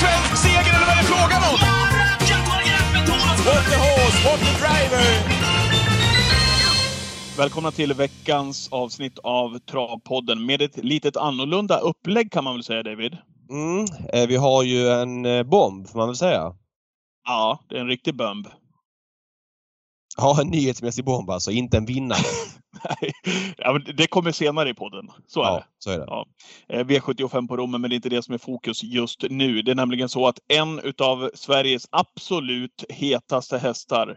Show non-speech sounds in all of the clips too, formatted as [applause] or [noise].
svensk seger eller vad är det frågan om? What the horse, what the driver! Välkomna till veckans avsnitt av Travpodden med ett litet annorlunda upplägg kan man väl säga David? Mm, eh, vi har ju en eh, bomb får man väl säga. Ja, det är en riktig bomb. Ja, en nyhetsmässig bomb alltså, inte en vinnare. [laughs] Nej, ja, det kommer senare i podden. Så är ja, det. så är det. Ja. Eh, V75 på Rommen, men det är inte det som är fokus just nu. Det är nämligen så att en utav Sveriges absolut hetaste hästar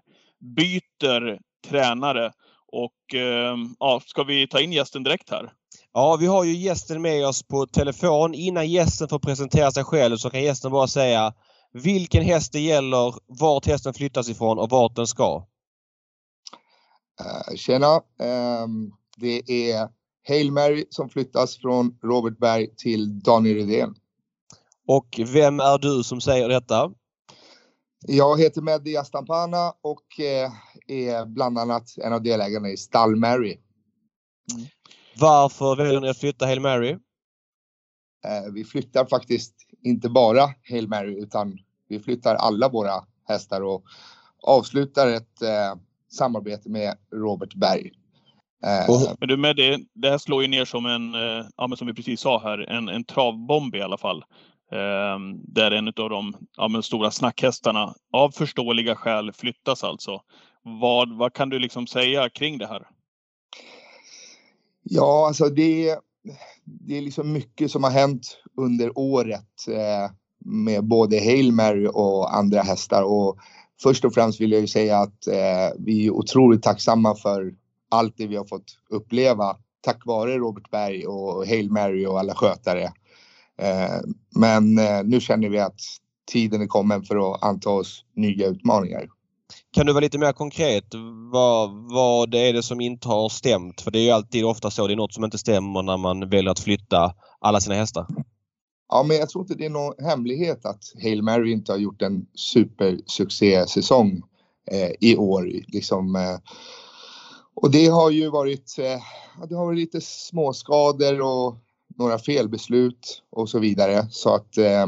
byter tränare. Och eh, ja, ska vi ta in gästen direkt här? Ja, vi har ju gästen med oss på telefon. Innan gästen får presentera sig själv så kan gästen bara säga vilken häst det gäller, vart hästen flyttas ifrån och vart den ska. Uh, tjena! Um, det är Hail Mary som flyttas från Robert Berg till Daniel Rydén. Och vem är du som säger detta? Jag heter Mehdi Astampana och uh, är bland annat en av delägarna i Stall Mary. Mm. Varför väljer ni att flytta Hail Mary? Uh, vi flyttar faktiskt inte bara Hail Mary utan vi flyttar alla våra hästar och avslutar ett samarbete med Robert Berg. Uh, men du med det, det här slår ju ner som en, uh, ja men som vi precis sa här, en, en travbomb i alla fall. Uh, där en av de ja, stora snackhästarna av förståeliga skäl flyttas alltså. Vad, vad kan du liksom säga kring det här? Ja, alltså det, det är liksom mycket som har hänt under året med både Hail Mary och andra hästar och först och främst vill jag ju säga att eh, vi är otroligt tacksamma för allt det vi har fått uppleva tack vare Robert Berg och Hail Mary och alla skötare. Eh, men eh, nu känner vi att tiden är kommen för att anta oss nya utmaningar. Kan du vara lite mer konkret? Vad, vad är det som inte har stämt? För det är ju alltid ofta så. Det är något som inte stämmer när man väljer att flytta alla sina hästar. Ja, men jag tror inte det är någon hemlighet att Hail Mary inte har gjort en supersuccésäsong eh, i år. Liksom, eh, och det har ju varit, eh, det har varit lite småskador och några felbeslut och så vidare. Så att, eh,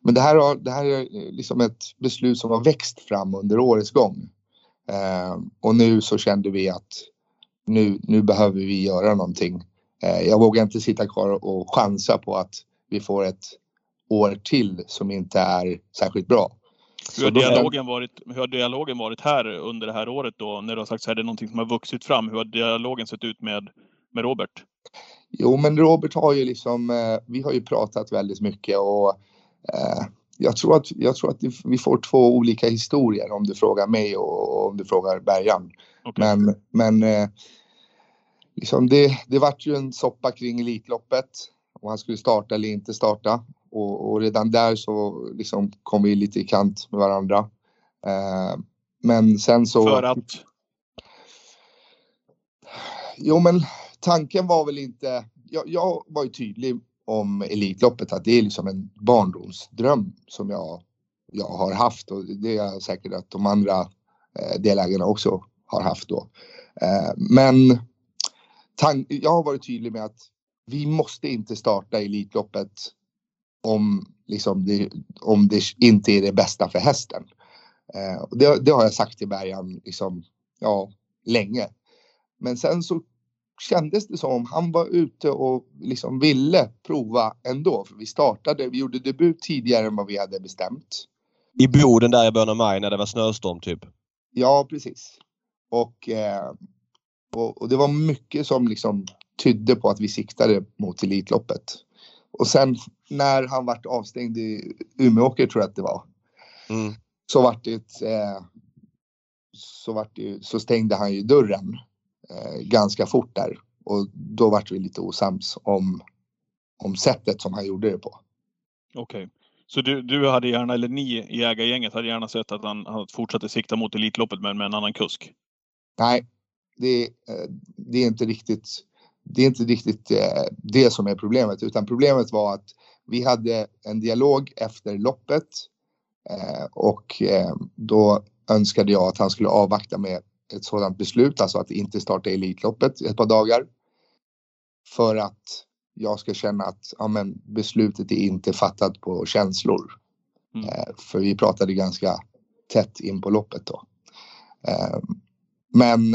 men det här, har, det här är eh, liksom ett beslut som har växt fram under årets gång. Eh, och nu så kände vi att nu, nu behöver vi göra någonting. Eh, jag vågar inte sitta kvar och chansa på att vi får ett år till som inte är särskilt bra. Hur har, dialogen varit, hur har dialogen varit här under det här året då? När du har sagt så här, det är någonting som har vuxit fram. Hur har dialogen sett ut med, med Robert? Jo, men Robert har ju liksom, eh, vi har ju pratat väldigt mycket och eh, jag tror att, jag tror att vi får två olika historier om du frågar mig och om du frågar Bergan. Okay. Men, men eh, liksom det, det vart ju en soppa kring Elitloppet och han skulle starta eller inte starta. Och, och redan där så liksom kom vi lite i kant med varandra. Eh, men sen så... För att? Jo men tanken var väl inte... Jag, jag var ju tydlig om Elitloppet att det är liksom en barndomsdröm som jag, jag har haft och det är säkert att de andra eh, delägarna också har haft då. Eh, men jag har varit tydlig med att vi måste inte starta Elitloppet om, liksom det, om det inte är det bästa för hästen. Eh, det, det, har jag sagt till Bergan liksom, ja, länge. Men sen så kändes det som om han var ute och liksom ville prova ändå. För vi startade, vi gjorde debut tidigare än vad vi hade bestämt. I Boden där i början av maj när det var snöstorm typ? Ja, precis. Och, eh, och, och, det var mycket som liksom tydde på att vi siktade mot Elitloppet. Och sen när han vart avstängd i Umeåker tror jag att det var. Mm. Så vart det, eh, så vart det, så stängde han ju dörren eh, ganska fort där. Och då vart vi lite osams om, om sättet som han gjorde det på. Okej. Okay. Så du, du hade gärna, eller ni i ägargänget hade gärna sett att han, han fortsatte sikta mot Elitloppet men med en annan kusk? Nej, det, eh, det är inte riktigt det är inte riktigt eh, det som är problemet utan problemet var att vi hade en dialog efter loppet eh, och eh, då önskade jag att han skulle avvakta med ett sådant beslut, alltså att inte starta Elitloppet ett par dagar. För att jag ska känna att ja, men beslutet är inte fattat på känslor. Mm. För vi pratade ganska tätt in på loppet då. Men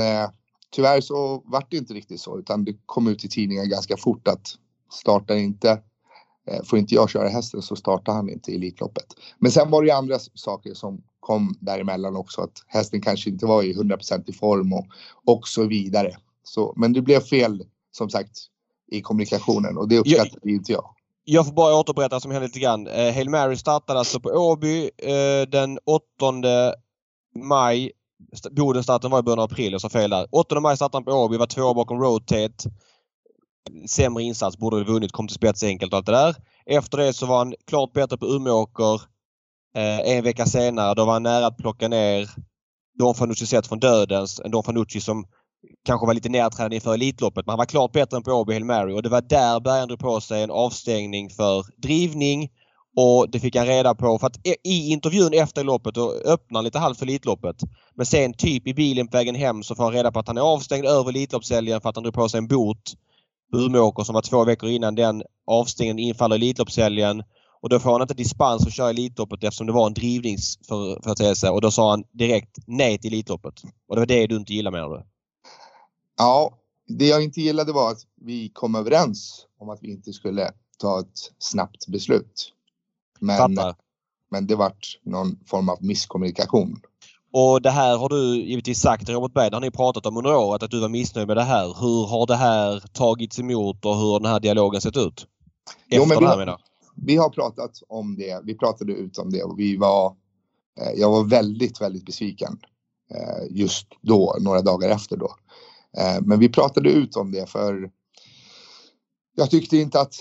tyvärr så vart det inte riktigt så utan det kom ut i tidningen ganska fort att startar inte Får inte jag köra hästen så startar han inte Elitloppet. Men sen var det ju andra saker som kom däremellan också. Att hästen kanske inte var i 100% i form och, och så vidare. Så, men det blev fel som sagt i kommunikationen och det uppskattade jag, inte jag. Jag får bara återberätta som hände lite grann. Eh, Hail Mary startade alltså på Åby eh, den 8 maj. Boden-starten var i början av april, jag sa fel där. 8 maj startade han på Åby, var två bakom Rotate. Sämre insats, borde ha vunnit, kom till spets enkelt och allt det där. Efter det så var han klart bättre på Umeåker. Eh, en vecka senare då var han nära att plocka ner Don Fanucci sett från dödens. En Don Fanucci som kanske var lite nedtränad inför Elitloppet men han var klart bättre än på Åby Hail Mary och det var där Bergen drog på sig en avstängning för drivning och det fick han reda på för att i intervjun efter loppet då öppnar han lite halvt för Elitloppet. Men sen typ i bilen på vägen hem så får han reda på att han är avstängd över Elitloppshelgen för att han drog på sig en bot. Umeåker som var två veckor innan den avstängningen infaller Elitloppshelgen. Och då får han inte dispens att köra Elitloppet eftersom det var en drivningsföreteelse och då sa han direkt nej till Elitloppet. Och det var det du inte gillade menar du? Ja, det jag inte gillade var att vi kom överens om att vi inte skulle ta ett snabbt beslut. Men, men det vart någon form av misskommunikation. Och det här har du givetvis sagt till Robert Berg, det har ni pratat om under året att du var missnöjd med det här. Hur har det här tagits emot och hur har den här dialogen sett ut? Efter jo, men vi, har, vi har pratat om det, vi pratade ut om det och vi var, eh, jag var väldigt, väldigt besviken eh, just då, några dagar efter då. Eh, men vi pratade ut om det för jag tyckte inte att,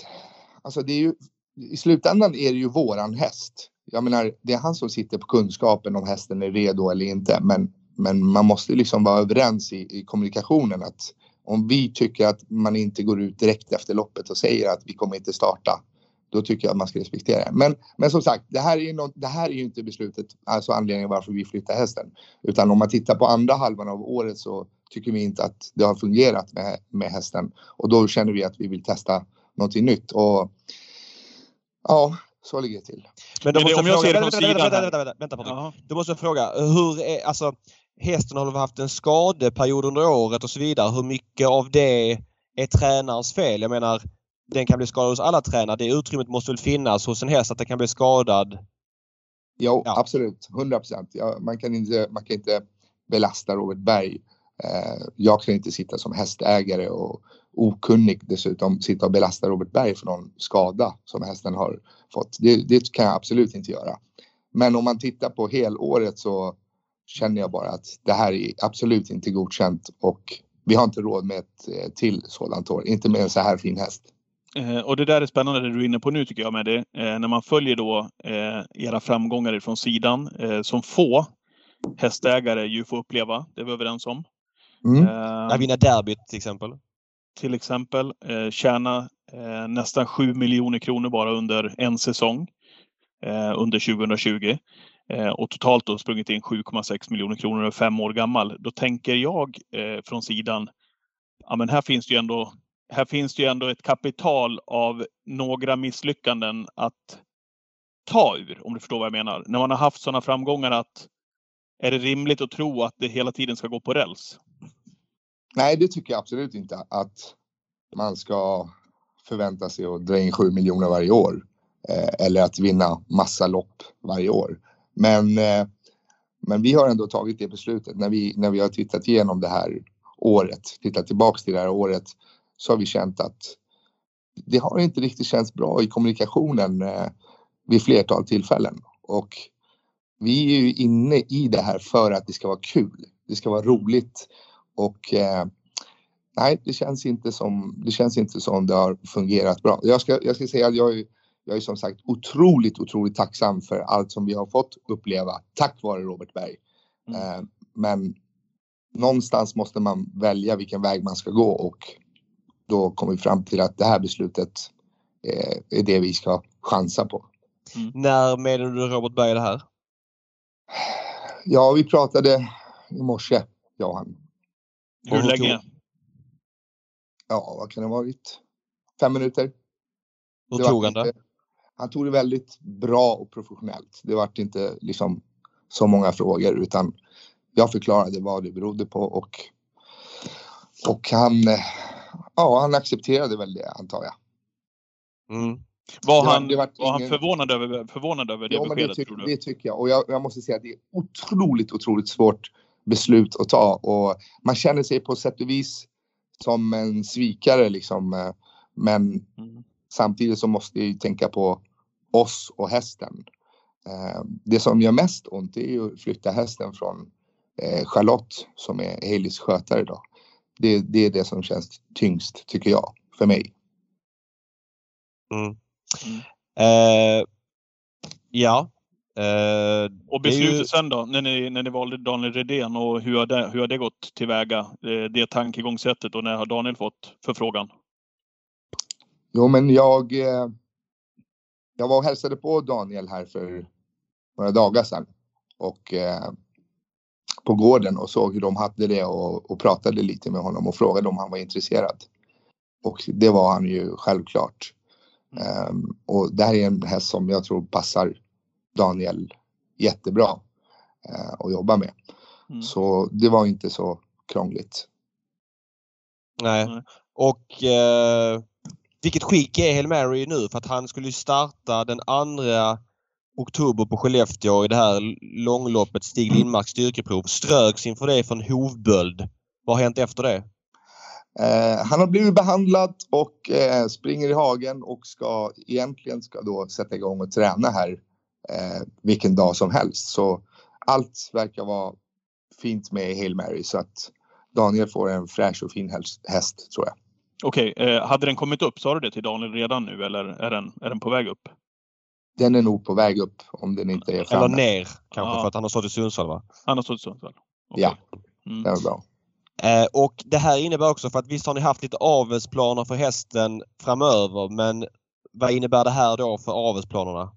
alltså det är ju, i slutändan är det ju våran häst. Jag menar, det är han som sitter på kunskapen om hästen är redo eller inte. Men, men man måste liksom vara överens i, i kommunikationen att om vi tycker att man inte går ut direkt efter loppet och säger att vi kommer inte starta. Då tycker jag att man ska respektera det. Men, men som sagt, det här, är ju något, det här är ju inte beslutet, alltså anledningen varför vi flyttar hästen. Utan om man tittar på andra halvan av året så tycker vi inte att det har fungerat med, med hästen och då känner vi att vi vill testa någonting nytt och ja, så ligger det till. Men då måste jag, jag fråga, vänta, vänta, vänta, vänta, vänta, vänta Patrik. Då måste fråga, hur är, alltså hästen har haft en skadeperiod under året och så vidare. Hur mycket av det är tränarens fel? Jag menar, den kan bli skadad hos alla tränare. Det utrymmet måste väl finnas hos en häst att den kan bli skadad? Jo, ja. absolut. 100 procent. Ja, man, kan inte, man kan inte belasta Robert Berg Eh, jag kan inte sitta som hästägare och okunnig dessutom sitta och belasta Robert Berg för någon skada som hästen har fått. Det, det kan jag absolut inte göra. Men om man tittar på helåret så känner jag bara att det här är absolut inte godkänt och vi har inte råd med ett eh, till sådant år, inte med en så här fin häst. Eh, och det där är spännande det du är inne på nu tycker jag med det. Eh, när man följer då eh, era framgångar från sidan som få hästägare ju får uppleva, det är vi överens om. Mm. Eh, vinna derbyt till exempel. Till exempel. Eh, tjäna eh, nästan 7 miljoner kronor bara under en säsong. Eh, under 2020. Eh, och totalt då sprungit in 7,6 miljoner kronor och fem år gammal. Då tänker jag eh, från sidan, ja men här finns det ju ändå här finns det ju ändå ett kapital av några misslyckanden att ta ur, om du förstår vad jag menar. När man har haft sådana framgångar att är det rimligt att tro att det hela tiden ska gå på räls? Nej, det tycker jag absolut inte att man ska förvänta sig att dra in 7 miljoner varje år eh, eller att vinna massa lopp varje år. Men, eh, men vi har ändå tagit det beslutet när vi, när vi har tittat igenom det här året, tittat tillbaks till det här året så har vi känt att det har inte riktigt känts bra i kommunikationen eh, vid flertal tillfällen och vi är ju inne i det här för att det ska vara kul. Det ska vara roligt och eh, nej, det känns inte som det känns inte som det har fungerat bra. Jag ska, jag ska säga att jag är, jag är som sagt otroligt, otroligt tacksam för allt som vi har fått uppleva tack vare Robert Berg. Mm. Eh, men någonstans måste man välja vilken väg man ska gå och då kommer vi fram till att det här beslutet eh, är det vi ska chansa på. Mm. När meddelade du Robert Berg det här? Ja, vi pratade i morse, jag och han. Hur länge? Ja, vad kan det ha varit? Fem minuter. Hur tog han det? han tog det väldigt bra och professionellt. Det vart inte liksom så många frågor utan jag förklarade vad det berodde på och, och han, ja, han accepterade väl det antar jag. Mm. Var, han, det var, var ingen... han förvånad över, förvånad över det ja, beskedet? Det, ty det tycker jag och jag, jag, måste säga att det är otroligt, otroligt svårt beslut att ta och man känner sig på sätt och vis som en svikare liksom. Eh, men mm. samtidigt så måste jag tänka på oss och hästen. Eh, det som gör mest ont är ju att flytta hästen från eh, Charlotte som är Haleys skötare då. Det, det är det som känns tyngst tycker jag, för mig. Mm. Mm. Eh, ja. Eh, och beslutet ju... sen då, när ni, när ni valde Daniel Redén och hur har det, hur har det gått tillväga? Det, det tankegångssättet och när har Daniel fått förfrågan? Jo, men jag eh, jag var och hälsade på Daniel här för några dagar sedan och eh, på gården och såg hur de hade det och, och, pratade lite med honom och frågade om han var intresserad. Och det var han ju självklart. Um, och det här är en häst som jag tror passar Daniel jättebra uh, att jobba med. Mm. Så det var inte så krångligt. Nej, och eh, vilket skick är Hail Mary nu? För att han skulle starta den andra oktober på Skellefteå i det här långloppet Stig Lindmarks styrkeprov. Ströks inför det från hovböld. Vad har hänt efter det? Eh, han har blivit behandlad och eh, springer i hagen och ska egentligen ska då sätta igång och träna här eh, vilken dag som helst. Så allt verkar vara fint med Hail Mary så att Daniel får en fräsch och fin häst tror jag. Okej, okay, eh, hade den kommit upp, sa du det till Daniel redan nu eller är den, är den på väg upp? Den är nog på väg upp om den inte är framme. Eller ner kanske ja. för att han har stått i Sundsvall va? Han har stått i Sundsvall. Okay. Ja, mm. det är bra. Eh, och det här innebär också för att visst har ni haft lite avelsplaner för hästen framöver men vad innebär det här då för avelsplanerna?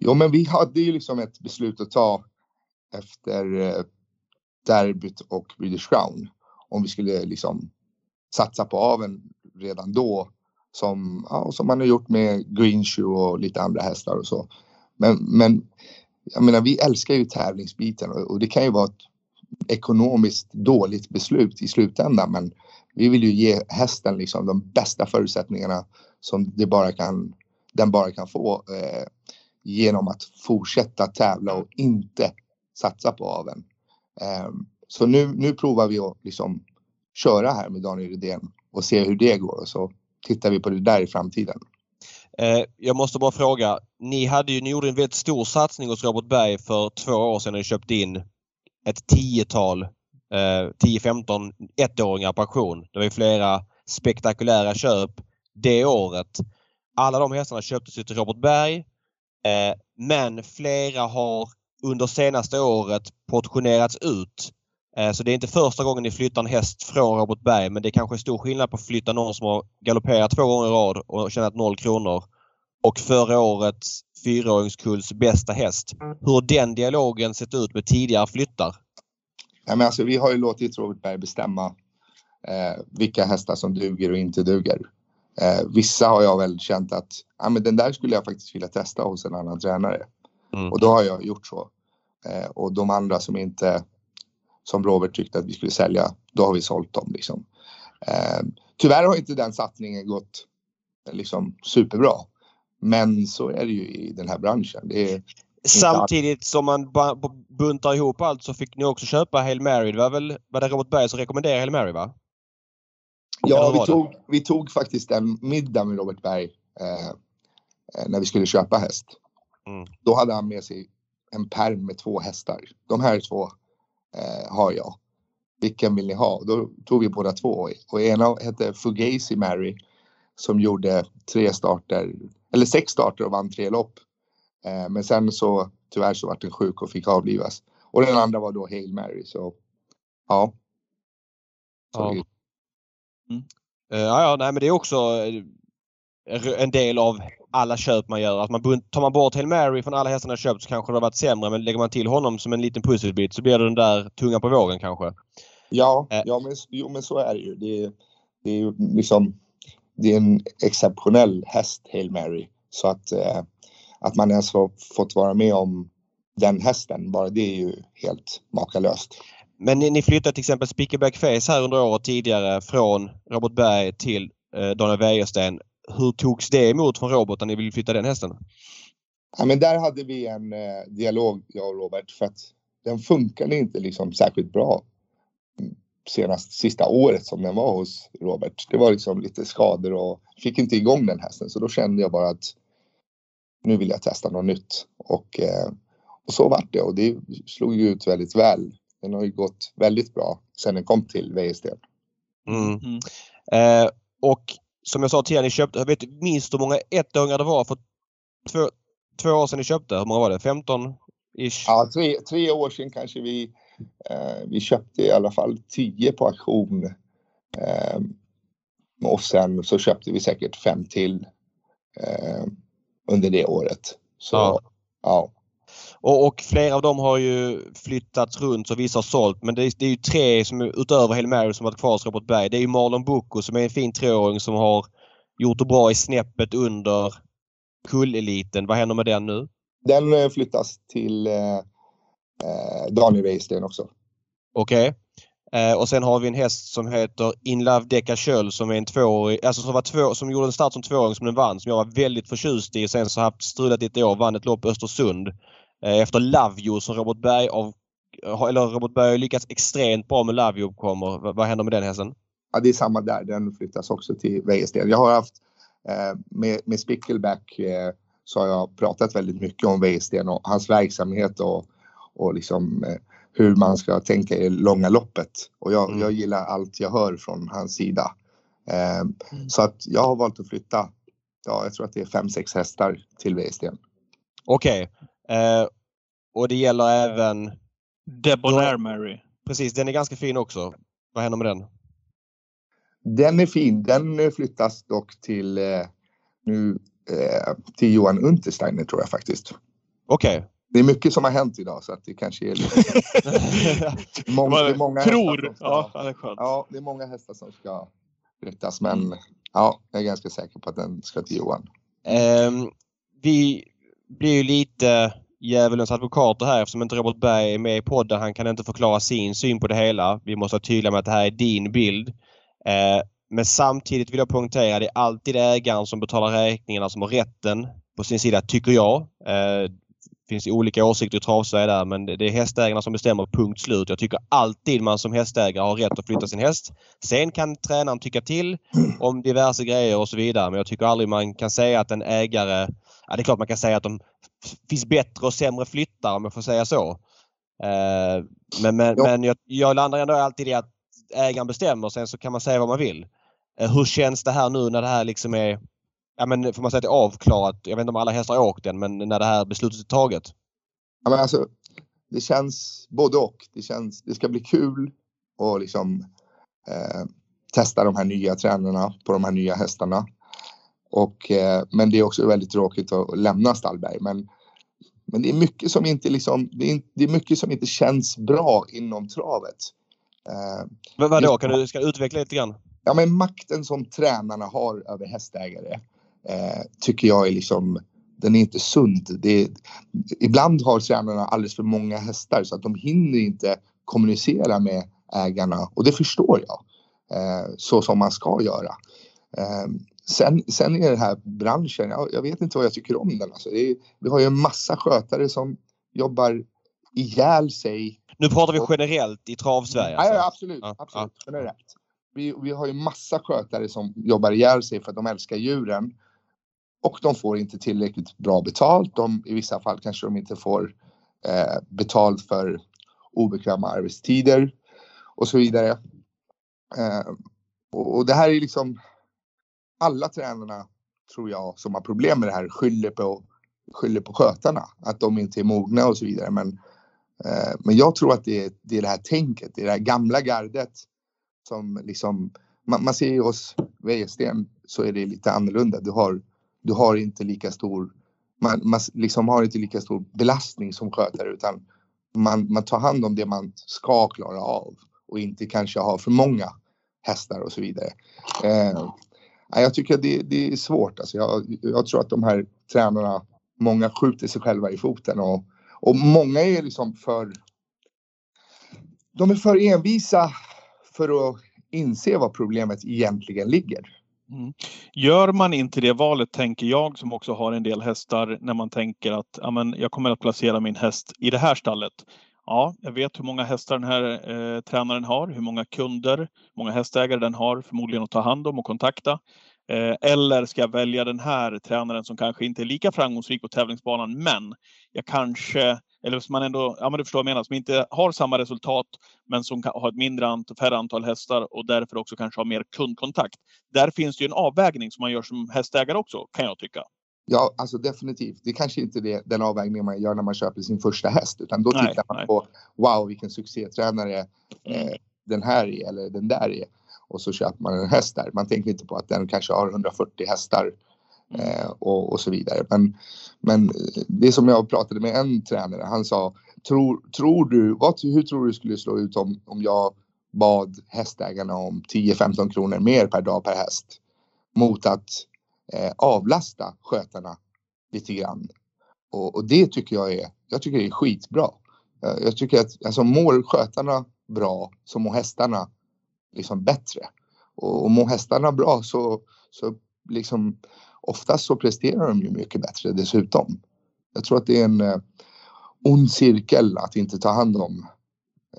Jo men vi hade ju liksom ett beslut att ta efter eh, derbyt och British Crown. Om vi skulle liksom satsa på aven redan då. Som, ja, som man har gjort med Greenshoe och lite andra hästar och så. Men, men jag menar, vi älskar ju tävlingsbiten och, och det kan ju vara ett ekonomiskt dåligt beslut i slutändan. Men vi vill ju ge hästen liksom de bästa förutsättningarna som det bara kan, den bara kan få eh, genom att fortsätta tävla och inte satsa på aven. Ehm, så nu, nu provar vi att liksom köra här med Daniel Rydén och se hur det går och så tittar vi på det där i framtiden. Eh, jag måste bara fråga. Ni, hade ju, ni gjorde en väldigt stor satsning hos Robert Berg för två år sedan när ni köpte in ett tiotal, eh, 10-15 ettåringar på auktion. Det var ju flera spektakulära köp det året. Alla de hästarna köptes ju till Robert Berg. Eh, men flera har under senaste året portionerats ut Eh, så det är inte första gången ni flyttar en häst från Robert Berg men det är kanske är stor skillnad på att flytta någon som har galopperat två gånger i rad och tjänat noll kronor och förra årets fyraåringskulls bästa häst. Hur har den dialogen sett ut med tidigare flyttar? Ja, men alltså, vi har ju låtit Robert Berg bestämma eh, vilka hästar som duger och inte duger. Eh, vissa har jag väl känt att ja, men den där skulle jag faktiskt vilja testa hos en annan tränare. Mm. Och då har jag gjort så. Eh, och de andra som inte som Robert tyckte att vi skulle sälja, då har vi sålt dem. Liksom. Eh, tyvärr har inte den satsningen gått liksom, superbra. Men så är det ju i den här branschen. Samtidigt som man buntar ihop allt så fick ni också köpa Hail Mary. Det var väl var det Robert Berg som rekommenderade Hail Mary va? Ja, vi tog, vi tog faktiskt en middag med Robert Berg eh, när vi skulle köpa häst. Mm. Då hade han med sig en perm med två hästar. De här två eh, har jag. Vilken vill ni ha? Då tog vi båda två och ena hette Fugazi Mary som gjorde tre starter, eller sex starter och vann tre lopp. Eh, men sen så tyvärr så vart den sjuk och fick avlivas. Och den andra var då Hail Mary så ja. Så ja. Mm. Uh, ja, nej men det är också eh, en del av alla köp man gör. Att man, tar man bort Hail Mary från alla hästarna köpt så kanske det har varit sämre men lägger man till honom som en liten pusselbit så blir det den där tunga på vågen kanske. Ja, äh. ja men, jo, men så är det ju. Det det är liksom det är en exceptionell häst, Hail Mary. Så att, eh, att man ens har fått vara med om den hästen, bara det är ju helt makalöst. Men ni, ni flyttade till exempel Spickerback Face här under året tidigare från Robert Berg till eh, Daniel Wäjersten. Hur togs det emot från Robert när ni ville flytta den hästen? Ja, men där hade vi en eh, dialog, jag och Robert, för att den funkade inte liksom särskilt bra mm, senast sista året som den var hos Robert. Det var liksom lite skador och fick inte igång den hästen så då kände jag bara att nu vill jag testa något nytt och, eh, och så vart det och det slog ju ut väldigt väl. Den har ju gått väldigt bra sedan den kom till Wäjersten. Mm. Mm. Eh, och som jag sa tidigare, ni köpte, jag vet minst hur många ettungar det var för två, två år sedan ni köpte. Hur många var det? 15 ish? Ja, tre, tre år sedan kanske vi Eh, vi köpte i alla fall 10 på auktion. Eh, och sen så köpte vi säkert fem till eh, under det året. Så, ja. ja. Och, och, flera av dem har ju flyttats runt och vissa har sålt men det är, det är ju tre som utöver Hail Mary som varit kvar hos Robert Berg. Det är ju Marlon Bocco som är en fin treåring som har gjort det bra i snäppet under kulleliten. Vad händer med den nu? Den flyttas till eh, eh, Daniel Wäjersten också. Okej. Okay. Eh, och sen har vi en häst som heter In Love Deca Köll som är en tvåårig, alltså som, var två, som gjorde en start som tvååring som den vann, som jag var väldigt förtjust i. Sen så har haft strulat lite i år, vann ett lopp i Östersund. Eh, efter You som Robert Berg av, eller Robert Berg har lyckats extremt bra med You kommer. V vad händer med den hästen? Ja, det är samma där. Den flyttas också till Wäjersten. Jag har haft eh, med, med Spickleback eh, så har jag pratat väldigt mycket om Wäjersten och hans verksamhet och och liksom eh, hur man ska tänka i långa loppet. Och jag, mm. jag gillar allt jag hör från hans sida. Eh, mm. Så att jag har valt att flytta. Ja, jag tror att det är fem, sex hästar till Wäjersten. Okej. Okay. Eh, och det gäller även... Debonair Mary. Precis, den är ganska fin också. Vad händer med den? Den är fin. Den flyttas dock till eh, nu eh, till Johan Untersteiner tror jag faktiskt. Okej. Okay det är mycket som har hänt idag så att det kanske är lite... [laughs] många, det är många Tror! Ska, ja, det är skönt. Ja, det är många hästar som ska flyttas men ja, jag är ganska säker på att den ska till Johan. Um, vi blir ju lite djävulens advokater här eftersom inte Robert Berg är med i podden. Han kan inte förklara sin syn på det hela. Vi måste vara tydliga med att det här är din bild. Eh, men samtidigt vill jag poängtera att det är alltid ägaren som betalar räkningarna som har rätten på sin sida, tycker jag. Det finns olika åsikter i travsverige där men det är hästägarna som bestämmer punkt slut. Jag tycker alltid man som hästägare har rätt att flytta sin häst. Sen kan tränaren tycka till om diverse grejer och så vidare men jag tycker aldrig man kan säga att en ägare... Ja det är klart man kan säga att de finns bättre och sämre flyttar om jag får säga så. Uh, men men, men jag, jag landar ändå alltid i att ägaren bestämmer sen så kan man säga vad man vill. Uh, hur känns det här nu när det här liksom är ja men får man säga att det är avklarat? Jag vet inte om alla hästar har åkt än men när det här beslutet är taget? Ja, men alltså, det känns både och. Det, känns, det ska bli kul att liksom eh, testa de här nya tränarna på de här nya hästarna. Och, eh, men det är också väldigt tråkigt att lämna Stallberg. Men, men det är mycket som inte liksom, det är, mycket som inte känns bra inom travet. Eh, men vadå, kan du, ska utveckla lite grann? Ja men makten som tränarna har över hästägare eh, tycker jag är liksom, den är inte sund. Är, ibland har tränarna alldeles för många hästar så att de hinner inte kommunicera med ägarna och det förstår jag. Eh, så som man ska göra. Eh, sen, sen är den här branschen, jag, jag, vet inte vad jag tycker om den. Alltså är, vi har ju en massa skötare som jobbar ihjäl sig. Nu pratar vi generellt i travsverige? Alltså. Ja, absolut. Ja, absolut ja. Generellt. Vi, vi har ju massa skötare som jobbar ihjäl sig för att de älskar djuren och de får inte tillräckligt bra betalt. De, I vissa fall kanske de inte får eh, betalt för obekväma arbetstider och så vidare. Eh, och, och, det här är liksom alla tränarna tror jag som har problem med det här skyller på, skyller på skötarna. Att de inte är mogna och så vidare. Men, eh, men jag tror att det är, det är det här tänket, det är det här gamla gardet som liksom man, man ser ju hos Wäjersten så är det lite annorlunda. Du har du har inte lika stor, man, man liksom har inte lika stor belastning som skötare utan man, man tar hand om det man ska klara av och inte kanske ha för många hästar och så vidare. Eh, jag tycker det, det är svårt. Alltså jag, jag tror att de här tränarna, många skjuter sig själva i foten och, och många är liksom för de är för envisa för att inse vad problemet egentligen ligger. Mm. Gör man inte det valet, tänker jag som också har en del hästar, när man tänker att amen, jag kommer att placera min häst i det här stallet. Ja, jag vet hur många hästar den här eh, tränaren har, hur många kunder, hur många hästägare den har förmodligen att ta hand om och kontakta. Eh, eller ska jag välja den här tränaren som kanske inte är lika framgångsrik på tävlingsbanan, men jag kanske eller som man ändå, ja men du förstår vad jag menar, som inte har samma resultat men som har ett mindre antal, färre antal hästar och därför också kanske har mer kundkontakt. Där finns det ju en avvägning som man gör som hästägare också, kan jag tycka. Ja, alltså definitivt. Det kanske inte är den avvägningen man gör när man köper sin första häst, utan då Nej, tittar man nej. på wow, vilken succétränare eh, den här är eller den där är. Och så köper man en häst där. Man tänker inte på att den kanske har 140 hästar Mm. eh, och, och så vidare. Men, men eh, det som jag pratade med en tränare, han sa, tror, tror du, vad, hur tror du skulle slå ut om, om jag bad hästägarna om 10-15 kronor mer per dag per häst mot att eh, avlasta skötarna lite grann. Och, och det tycker jag är, jag tycker det är skitbra. Jag, Jag tycker att alltså, mår skötarna bra så mår hästarna liksom bättre. Och, och mår hästarna bra så, så liksom oftast så presterar de ju mycket bättre dessutom. Jag tror att det är en eh, ond cirkel att inte ta hand om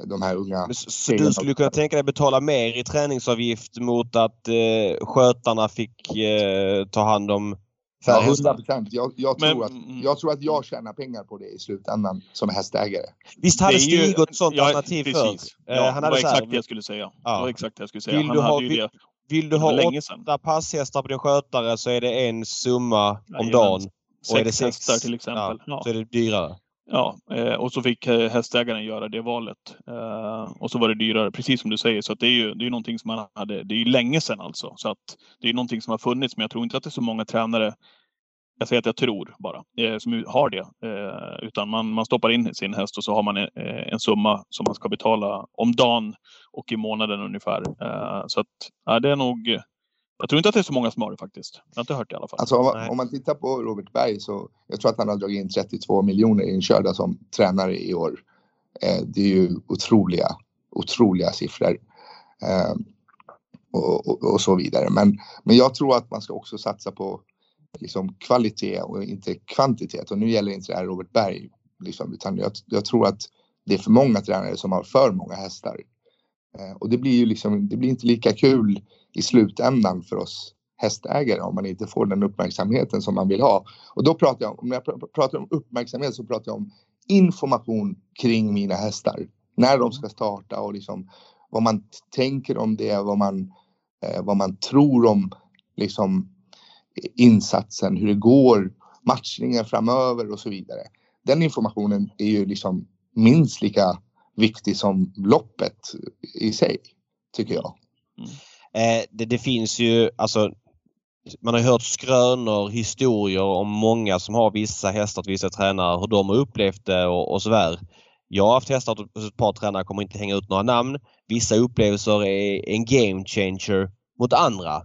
de här unga. Så, så du skulle kunna tänka dig betala mer i träningsavgift mot att eh, skötarna fick eh, ta hand om Ja, hästar? 100 procent. Jag, jag, Men- tror att, mm. jag tror att jag tjänar pengar på det i slutändan som hästägare. Visst hade Det är ju- Stig ett sånt ja, alternativ förr? precis. Eh, Ja, han det hade var så här, exakt det jag skulle säga. Ja. Det var exakt det jag skulle säga. Vill Han du ha- hade ju vill- det Vill du det ha länge sedan. åtta passhästar på din skötare så är det en summa om Jajamän. dagen. Och är det Sex sex hästar till exempel. Ja, Ja. Så är det dyrare. Ja, eh, och så fick eh, hästägaren göra det valet. Eh, och så var det dyrare, precis som du säger. Så att det är ju det är någonting som man hade, det är ju länge sedan alltså. Så att det är någonting som har funnits, men jag tror inte att det är så många tränare jag säger att jag tror bara, som har det. Utan man, man stoppar in sin häst och så har man en, en summa som man ska betala om dagen och i månaden ungefär. Så att, ja, det är nog... Jag tror inte att det är så många som har det faktiskt. Jag har inte hört det i alla fall. Alltså om, om man tittar på Robert Berg så jag tror att han har dragit in 32 miljoner inkörda som tränare i år. Eh, det är ju otroliga, otroliga siffror. Eh, och, och, och så vidare. Men, men jag tror att man ska också satsa på liksom kvalitet och inte kvantitet. Och nu gäller inte det här Robert Berg. Liksom, utan jag, jag tror att det är för många tränare som har för många hästar. Eh, och det blir ju liksom, det blir inte lika kul i slutändan för oss hästägare om man inte får den uppmärksamheten som man vill ha. Och då pratar jag, om jag pratar om uppmärksamhet så pratar jag om information kring mina hästar. När de ska starta och liksom vad man tänker om det, vad man, eh, vad man tror om liksom insatsen, hur det går, matchningen framöver och så vidare. Den informationen är ju liksom minst lika viktig som loppet i sig, tycker jag. Mm. Eh, det, det finns ju alltså man har hört skrönor, historier om många som har vissa hästar och vissa tränare, hur de har upplevt det och, och sådär. Jag har haft hästar hos ett par tränare, kommer inte hänga ut några namn. Vissa upplevelser är en game changer mot andra.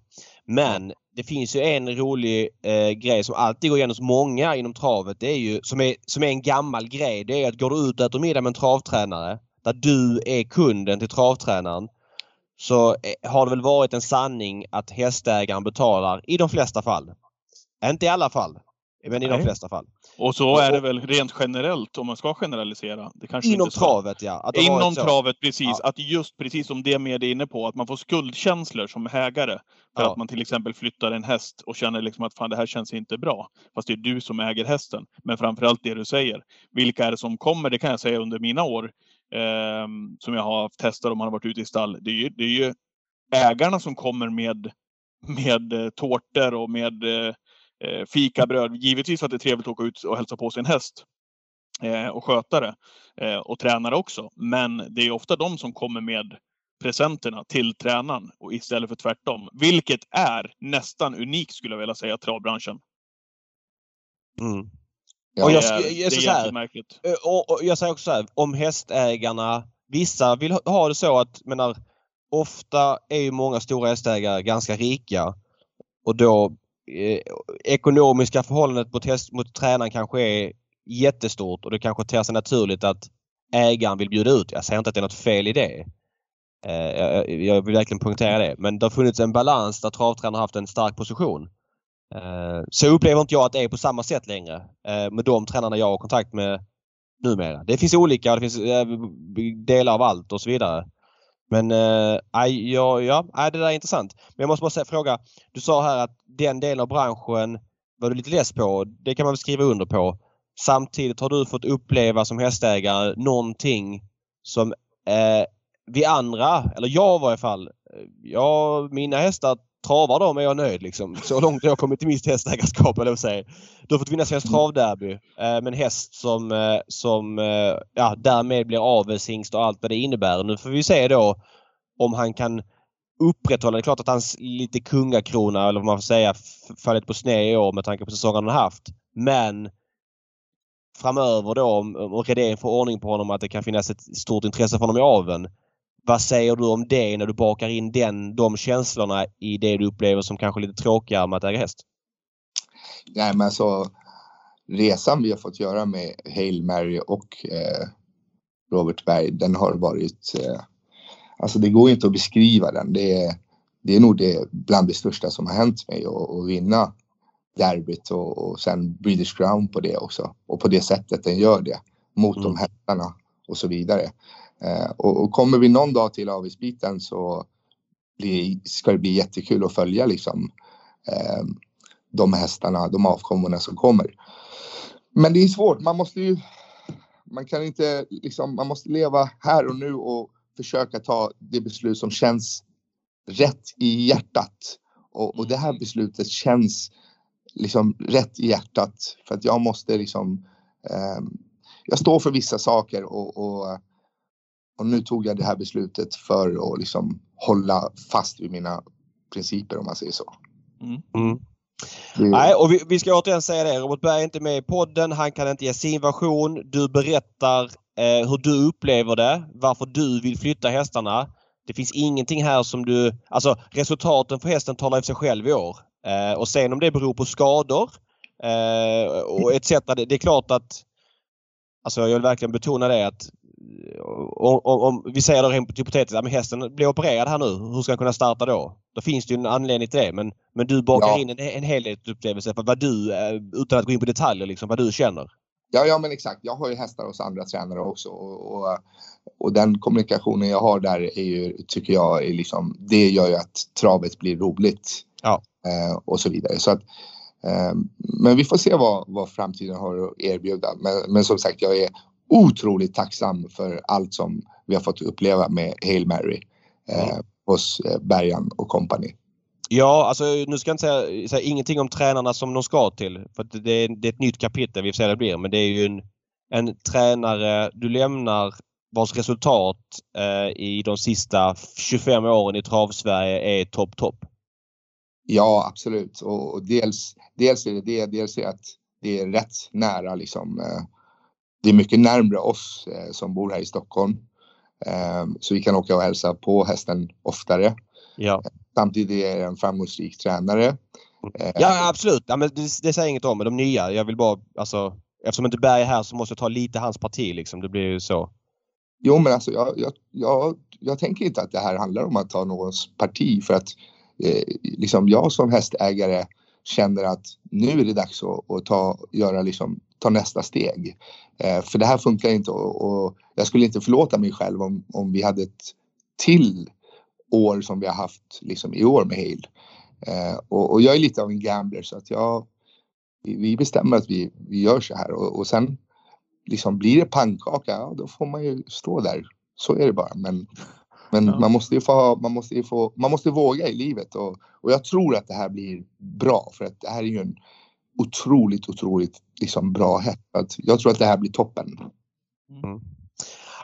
Men det finns ju en rolig eh, grej som alltid går igen hos många inom travet. Det är ju, som, är, som är en gammal grej. Det är att går du ut och äter middag med en travtränare där du är kunden till travtränaren så eh, har det väl varit en sanning att hästägaren betalar i de flesta fall. Inte i alla fall, men i de flesta fall. Och så är det väl rent generellt om man ska generalisera. Det kanske Inom inte travet ja. Inom travet, precis. Ja. Att just precis som det med är inne på, att man får skuldkänslor som ägare. För Ja. att man till exempel flyttar en häst och känner liksom att fan det här känns inte bra. Fast det är du som äger hästen. Men framförallt det du säger. Vilka är det som kommer? Det kan jag säga under mina år. ehm, som jag har haft hästar och man har varit ute i stall. Det är ju, det är ju ägarna som kommer med, med eh, tårtor och med eh, fikabröd. Givetvis att det är trevligt att åka ut och hälsa på sin häst eh, och sköta det. Eh, och tränare också. Men det är ofta de som kommer med presenterna till tränaren och istället för tvärtom. Vilket är nästan unikt skulle jag vilja säga, travbranschen. Mm. Ja, Och Det jag, är, jag, det jag, är så här, märkligt. Eh, och, och jag säger också så här, om hästägarna, vissa vill ha- ha det så att, menar, ofta är ju många stora hästägare ganska rika och då eh, ekonomiska förhållandet mot, häst, mot tränaren kanske är jättestort och det kanske ter sig naturligt att ägaren vill bjuda ut. Jag säger inte att det är något fel i det. Eh, jag, jag vill verkligen poängtera det. Men det har funnits en balans där travtränaren haft en stark position. Eh, så upplever inte jag att det är på samma sätt längre eh, med de tränarna jag har kontakt med numera. Det finns olika, det finns eh, delar av allt och så vidare. Men äh, ja, ja, det där är intressant. Men jag måste bara säga, fråga. Du sa här att den delen av branschen var du lite less på. Det kan man väl skriva under på. Samtidigt har du fått uppleva som hästägare någonting som eh, vi andra, eller jag i varje fall, eh, jag, mina hästar travar de är jag nöjd liksom. Så långt har jag kommit i mitt hästägarskap eller säga. Du har fått vinna Svenskt Travderby eh, med en häst som, eh, som eh, ja, därmed blir avelshingst och allt vad det innebär. Nu får vi se då om han kan upprätthålla. Det är klart att hans lite kungakrona eller vad man får säga fallit på sned i år med tanke på säsongen han har haft. Men framöver då om, om Redén får ordning på honom att det kan finnas ett stort intresse för honom i aveln. Vad säger du om det när du bakar in den, de känslorna i det du upplever som kanske lite tråkigare med att äga häst? Nej men alltså resan vi har fått göra med Hail Mary och eh, Robert Berg den har varit eh, Alltså det går inte att beskriva den. Det är, det är nog det bland det största som har hänt mig att vinna derbyt och, och sen British Crown på det också. Och på det sättet den gör det mot mm. de hästarna och så vidare. Eh, och, och, kommer vi någon dag till avisbiten så blir, ska det bli jättekul att följa liksom eh, de hästarna, de avkommorna som kommer. Men det är svårt, man måste ju man kan inte liksom, man måste leva här och nu och försöka ta det beslut som känns rätt i hjärtat. Och, och det här beslutet känns liksom rätt i hjärtat för att jag måste liksom eh, jag står för vissa saker och, och, och, nu tog jag det här beslutet för att liksom hålla fast vid mina principer om man säger så. Mm. Mm. Nej, och vi, vi, ska återigen säga det. Robert Berg är inte med i podden. Han kan inte ge sin version. Du berättar eh, hur du upplever det. Varför du vill flytta hästarna. Det finns ingenting här som du... Alltså resultaten för hästen talar för sig själv i år. Eh, och sen om det beror på skador eh, och etc. Det, det, är klart att... Alltså jag vill verkligen betona det att om, om, vi säger då rent hypotetiskt att hästen blir opererad här nu. Hur ska han kunna starta då? Då finns det ju en anledning till det. Men, men du bakar ja. in en, en helhetsupplevelse för vad du, eh, utan att gå in på detaljer, liksom, vad du känner. Ja, ja men exakt. Jag har ju hästar hos andra tränare också och, och, och, den kommunikationen jag har där är ju, tycker jag, är liksom, det gör ju att travet blir roligt. Ja. Eh, och så vidare. Så att, eh, men vi får se vad, vad framtiden har att erbjuda. Men, men som sagt, jag är otroligt tacksam för allt som vi har fått uppleva med Hail Mary eh, mm. hos eh, Bergan och kompani. Ja, alltså nu ska jag inte säga, säga, ingenting om tränarna som de ska till. För det är, det är ett nytt kapitel vi får se det blir. Men det är ju en, en tränare du lämnar vars resultat eh, i de sista 25 åren i travsverige är topp, topp. Ja, absolut. Och, och, dels, dels är det det. Dels är det att det är rätt nära liksom. Eh, det är mycket närmre oss eh, som bor här i Stockholm. Eh, så vi kan åka och hälsa på hästen oftare. Ja. Samtidigt är det en framgångsrik tränare. Ja absolut, ja, men det, det säger inget om de nya. Jag vill bara, alltså, eftersom inte Berg är här så måste jag ta lite hans parti liksom. Det blir ju så. Jo men alltså jag, jag, jag, jag tänker inte att det här handlar om att ta någons parti för att eh, liksom jag som hästägare känner att nu är det dags att, att ta, göra liksom, ta nästa steg. Eh, för det här funkar inte och, jag skulle inte förlåta mig själv om, om vi hade ett till år som vi har haft liksom i år med Hale. Eh, och, och, jag är lite av en gambler så att jag, vi bestämmer att vi, vi gör så här och, och sen liksom blir det pannkaka, ja, då får man ju stå där. Så är det bara. Men, men ja. man måste ju få, man måste ju få, man måste våga i livet och, och jag tror att det här blir bra för att det här är ju en otroligt, otroligt liksom bra häst. Jag tror att det här blir toppen. Mm.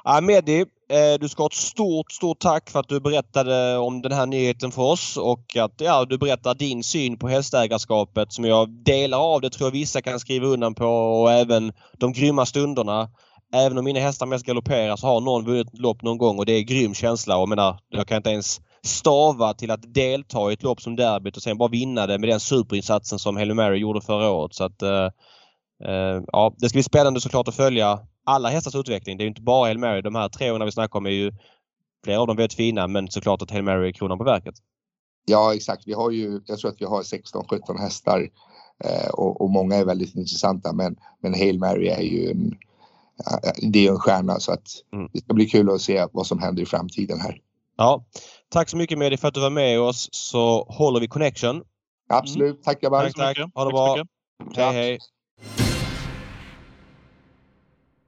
Ja, Mehdi, eh, du ska ha ett stort, stort tack för att du berättade om den här nyheten för oss och att ja, du berättar din syn på hästägarskapet som jag delar av det tror jag vissa kan skriva undan på och även de grymma stunderna. Även om mina hästar mest galopperar så har någon vunnit lopp någon gång och det är grym känsla jag menar, jag kan inte ens stava till att delta i ett lopp som derbyt och sen bara vinna det med den superinsatsen som Hail Mary gjorde förra året. Så att, eh, eh, ja, det ska bli spännande såklart att följa alla hästars utveckling. Det är inte bara Hail Mary. De här tre vi snackar om är ju flera av dem väldigt fina men såklart att Hail Mary är kronan på verket. Ja exakt. Vi har ju, jag tror att vi har 16-17 hästar eh, och, och, många är väldigt intressanta men, men Hail Mary är ju en, det är en stjärna så att mm. det ska bli kul att se vad som händer i framtiden här. Ja, Tack så mycket Medi för att du var med oss så håller vi connection. Absolut, mm. tack grabbar. Tack, tack. Ha det bra. Hej hej.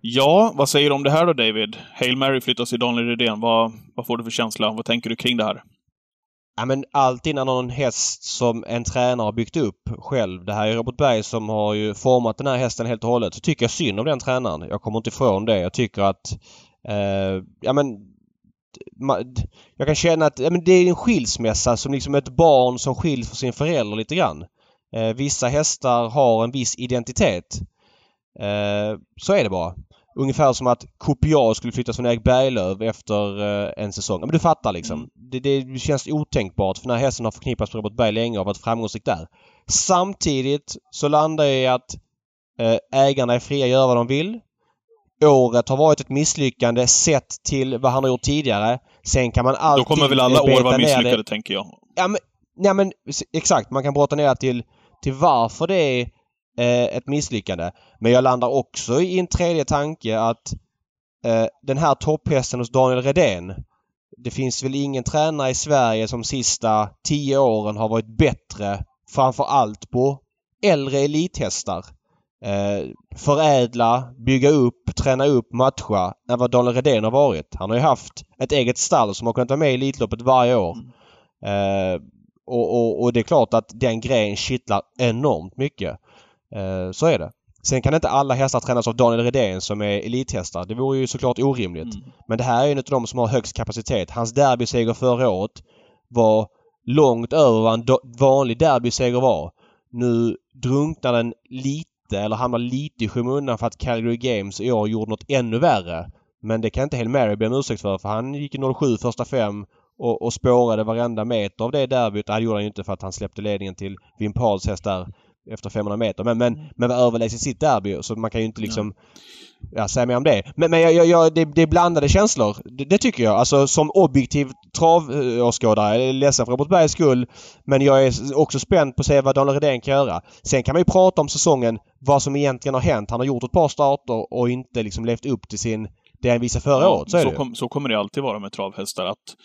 Ja, vad säger du om det här då David? Hail Mary flyttas till Daniel Redén. Vad, vad får du för känsla? Vad tänker du kring det här? Ja men allt innan någon häst som en tränare har byggt upp själv. Det här är Robert Berg som har ju format den här hästen helt och hållet. Så tycker jag synd om den tränaren. Jag kommer inte ifrån det. Jag tycker att eh, ja men jag kan känna att ja, men det är en skilsmässa som liksom ett barn som skiljs från sin förälder lite grann. Eh, vissa hästar har en viss identitet. Eh, så är det bara. Ungefär som att Kopiar skulle flyttas från Erik Berglöf efter eh, en säsong. Men du fattar liksom. Mm. Det, det, känns otänkbart för den här hästen har förknippats med Robert Berg länge och varit framgångsrik där. Samtidigt så landar jag i att ägarna är fria att göra vad de vill. Året har varit ett misslyckande sett till vad han har gjort tidigare. Sen kan man alltid... Då kommer väl alla år vara misslyckade, tänker jag. Ja men, ja, men exakt. Man kan brotta ner till, till varför det är eh, ett misslyckande. Men jag landar också i en tredje tanke att eh, den här topphästen hos Daniel Redén. Det finns väl ingen tränare i Sverige som sista tio åren har varit bättre framför allt på äldre elithästar. Eh, förädla, bygga upp, träna upp, matcha än vad Daniel Redén har varit. Han har ju haft ett eget stall som har kunnat vara med i Elitloppet varje år. Mm. Eh, och, och, och, det är klart att den grejen kittlar enormt mycket. Eh, så är det. Sen kan inte alla hästar tränas av Daniel Redén som är elithästar. Det vore ju såklart orimligt. Mm. Men det här är en av de som har högst kapacitet. Hans derbyseger förra året var långt över vad en vanlig derbyseger var. Nu drunknar den lite eller hamnar lite i skymundan för att Calgary Games i år gjorde något ännu värre. Men det kan inte Hail Mary be om ursäkt för för han gick i 07 första fem och, och spårade varenda meter av det derbyt. Det gjorde han ju inte för att han släppte ledningen till Wim Pauls häst där efter 500 meter. Men, men, men var överlägsen sitt derby så man kan ju inte liksom ja, säga mer om det. Men, men jag, jag, det, det är blandade känslor. Det, det, tycker jag. Alltså som objektiv travåskådare. Jag är ledsen för Robert Bergs skull. Men jag är också spänd på att se vad Daniel Redén kan göra. Sen kan man ju prata om säsongen. Vad som egentligen har hänt. Han har gjort ett par starter och inte liksom levt upp till sin det han visade förra ja, året. Så, så, kom, så kommer det alltid vara med travhästar. Att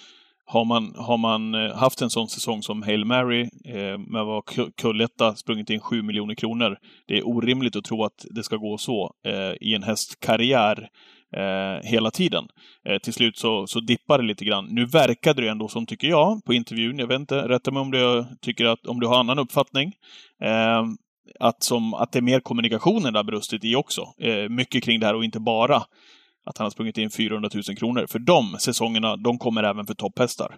har man, har man eh, haft en sån säsong som Hail Mary eh, med vad Kulletta sprungit in 7 miljoner kronor. Det är orimligt att tro att det ska gå så eh, i en hästkarriär eh, hela tiden. Eh, till slut så, så dippar det lite grann. Nu verkade det ändå som, tycker jag, på intervjun, jag vet inte, rätta mig om du tycker att, om du har annan uppfattning, eh, att, som, att det är mer kommunikationen där brustit i också. Eh, mycket kring det här och inte bara att han har sprungit in 400 000 kronor. För de säsongerna, de kommer även för topphästar.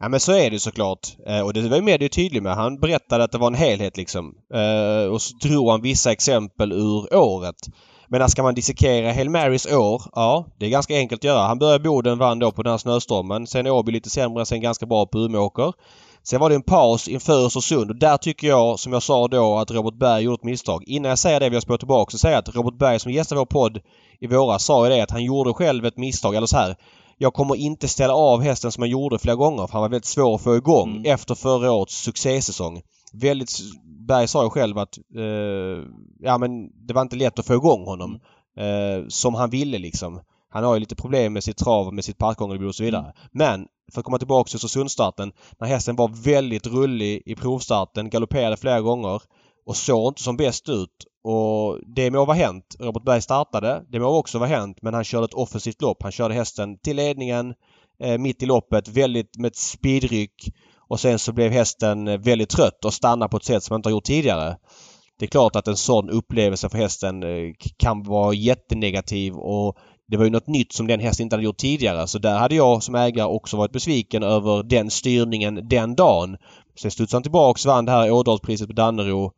Ja men så är det såklart. Eh, och det var ju Medio tydlig med. Han berättade att det var en helhet liksom. Eh, och så drog han vissa exempel ur året. Men ska man dissekera Hail Marys år? Ja, det är ganska enkelt att göra. Han började Boden, vann då på den här snöstormen. Sen Åby lite sämre, sen ganska bra på Umeåker. Sen var det en paus inför Östersund och där tycker jag, som jag sa då, att Robert Berg gjorde ett misstag. Innan jag säger det vill jag spå tillbaka och säga att Robert Berg som gästade vår podd i våras sa ju det att han gjorde själv ett misstag. Eller så här. Jag kommer inte ställa av hästen som han gjorde flera gånger för han var väldigt svår att få igång mm. efter förra årets succésäsong. Väldigt... Berg sa ju själv att eh, ja men det var inte lätt att få igång honom. Mm. Eh, som han ville liksom. Han har ju lite problem med sitt trav, med sitt parkgångerbord och så vidare. Mm. Men för att komma tillbaka till Östersundsstarten. När hästen var väldigt rullig i provstarten, galopperade flera gånger och såg inte som bäst ut. Och det må vara hänt. Robert Berg startade. Det må också vara hänt men han körde ett offensivt lopp. Han körde hästen till ledningen eh, mitt i loppet väldigt med ett speedryck. Och sen så blev hästen eh, väldigt trött och stannade på ett sätt som han inte har gjort tidigare. Det är klart att en sån upplevelse för hästen eh, kan vara jättenegativ och det var ju något nytt som den hästen inte hade gjort tidigare så där hade jag som ägare också varit besviken över den styrningen den dagen. Sen studsade han tillbaks, vann det här Ådalspriset på Dannero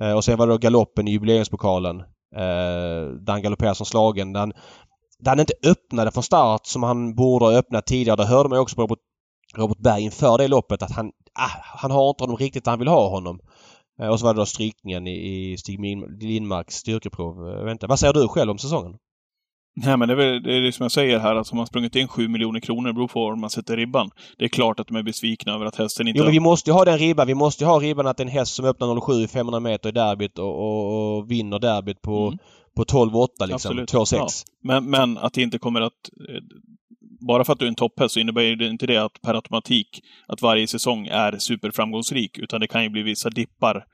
Eh, och sen var det då galoppen i jubileumspokalen. Eh, där han galopperade som slagen. Där han, där han inte öppnade från start som han borde ha öppnat tidigare. Det hörde man också på Robert Berg inför det loppet att han, ah, han har inte honom riktigt där han vill ha honom. Eh, och så var det då strykningen i, i Stig Lindmarks styrkeprov. Eh, vänta. Vad säger du själv om säsongen? Nej, men det är, väl, det är det som jag säger här, att om man sprungit in 7 miljoner kronor beror på var man sätter ribban. Det är klart att de är besvikna över att hästen inte... Jo, men vi måste ju ha den ribban. Vi måste ju ha ribban att en häst som öppnar 07 i 500 meter i derbyt och, och, och vinner derbyt på, mm. på 12,8 liksom. 2,6. Ja. Men, men att det inte kommer att... Eh, bara för att du är en topphäst så innebär det inte det att per automatik att varje säsong är superframgångsrik, utan det kan ju bli vissa dippar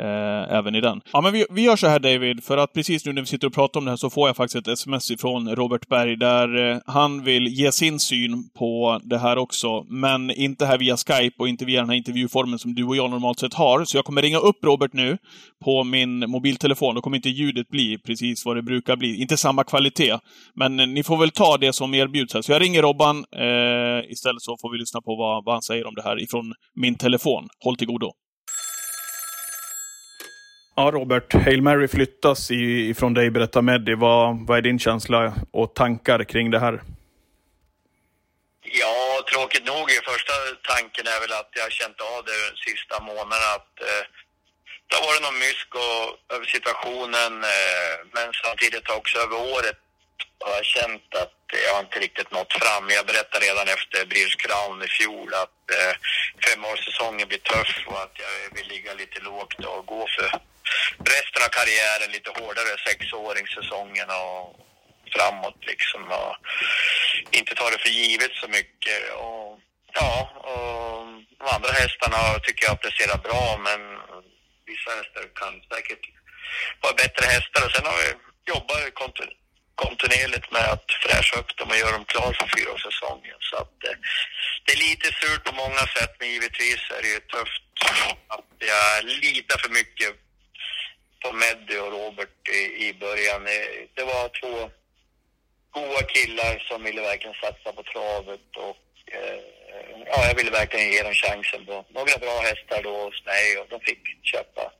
Eh, även i den. Ja, men vi, vi gör så här David, för att precis nu när vi sitter och pratar om det här så får jag faktiskt ett sms ifrån Robert Berg där eh, han vill ge sin syn på det här också, men inte här via Skype och inte via den här intervjuformen som du och jag normalt sett har. Så jag kommer ringa upp Robert nu på min mobiltelefon. Då kommer inte ljudet bli precis vad det brukar bli. Inte samma kvalitet, men eh, ni får väl ta det som erbjuds här. Så jag ringer Robban eh, istället så får vi lyssna på vad, vad han säger om det här ifrån min telefon. Håll till godo. Ja, Robert. Hail Mary flyttas ifrån dig, berätta Meddi. Vad, vad är din känsla och tankar kring det här? Ja, tråkigt nog. Första tanken är väl att jag har känt av det de sista månaderna. Att, eh, det har varit någon mysk och, över situationen, eh, men samtidigt också över året har jag känt att jag inte riktigt nått fram. Jag berättade redan efter British Crown i fjol att eh, femårssäsongen blir tuff och att jag vill ligga lite lågt och gå för resten av karriären lite hårdare, sexåringssäsongen och framåt liksom. Och inte ta det för givet så mycket. Och, ja, och de andra hästarna tycker jag presterar bra, men vissa hästar kan säkert vara bättre hästar. Och sen har vi jobbat kontinuerligt med att fräscha upp dem och göra dem klara för fyraårssäsongen. Så att eh, det är lite surt på många sätt, men givetvis är det ju tufft att jag litar för mycket på Meddy och Robert i, i början. Det var två goa killar som ville verkligen satsa på travet och eh, ja, jag ville verkligen ge dem chansen på några bra hästar då hos mig och de fick köpa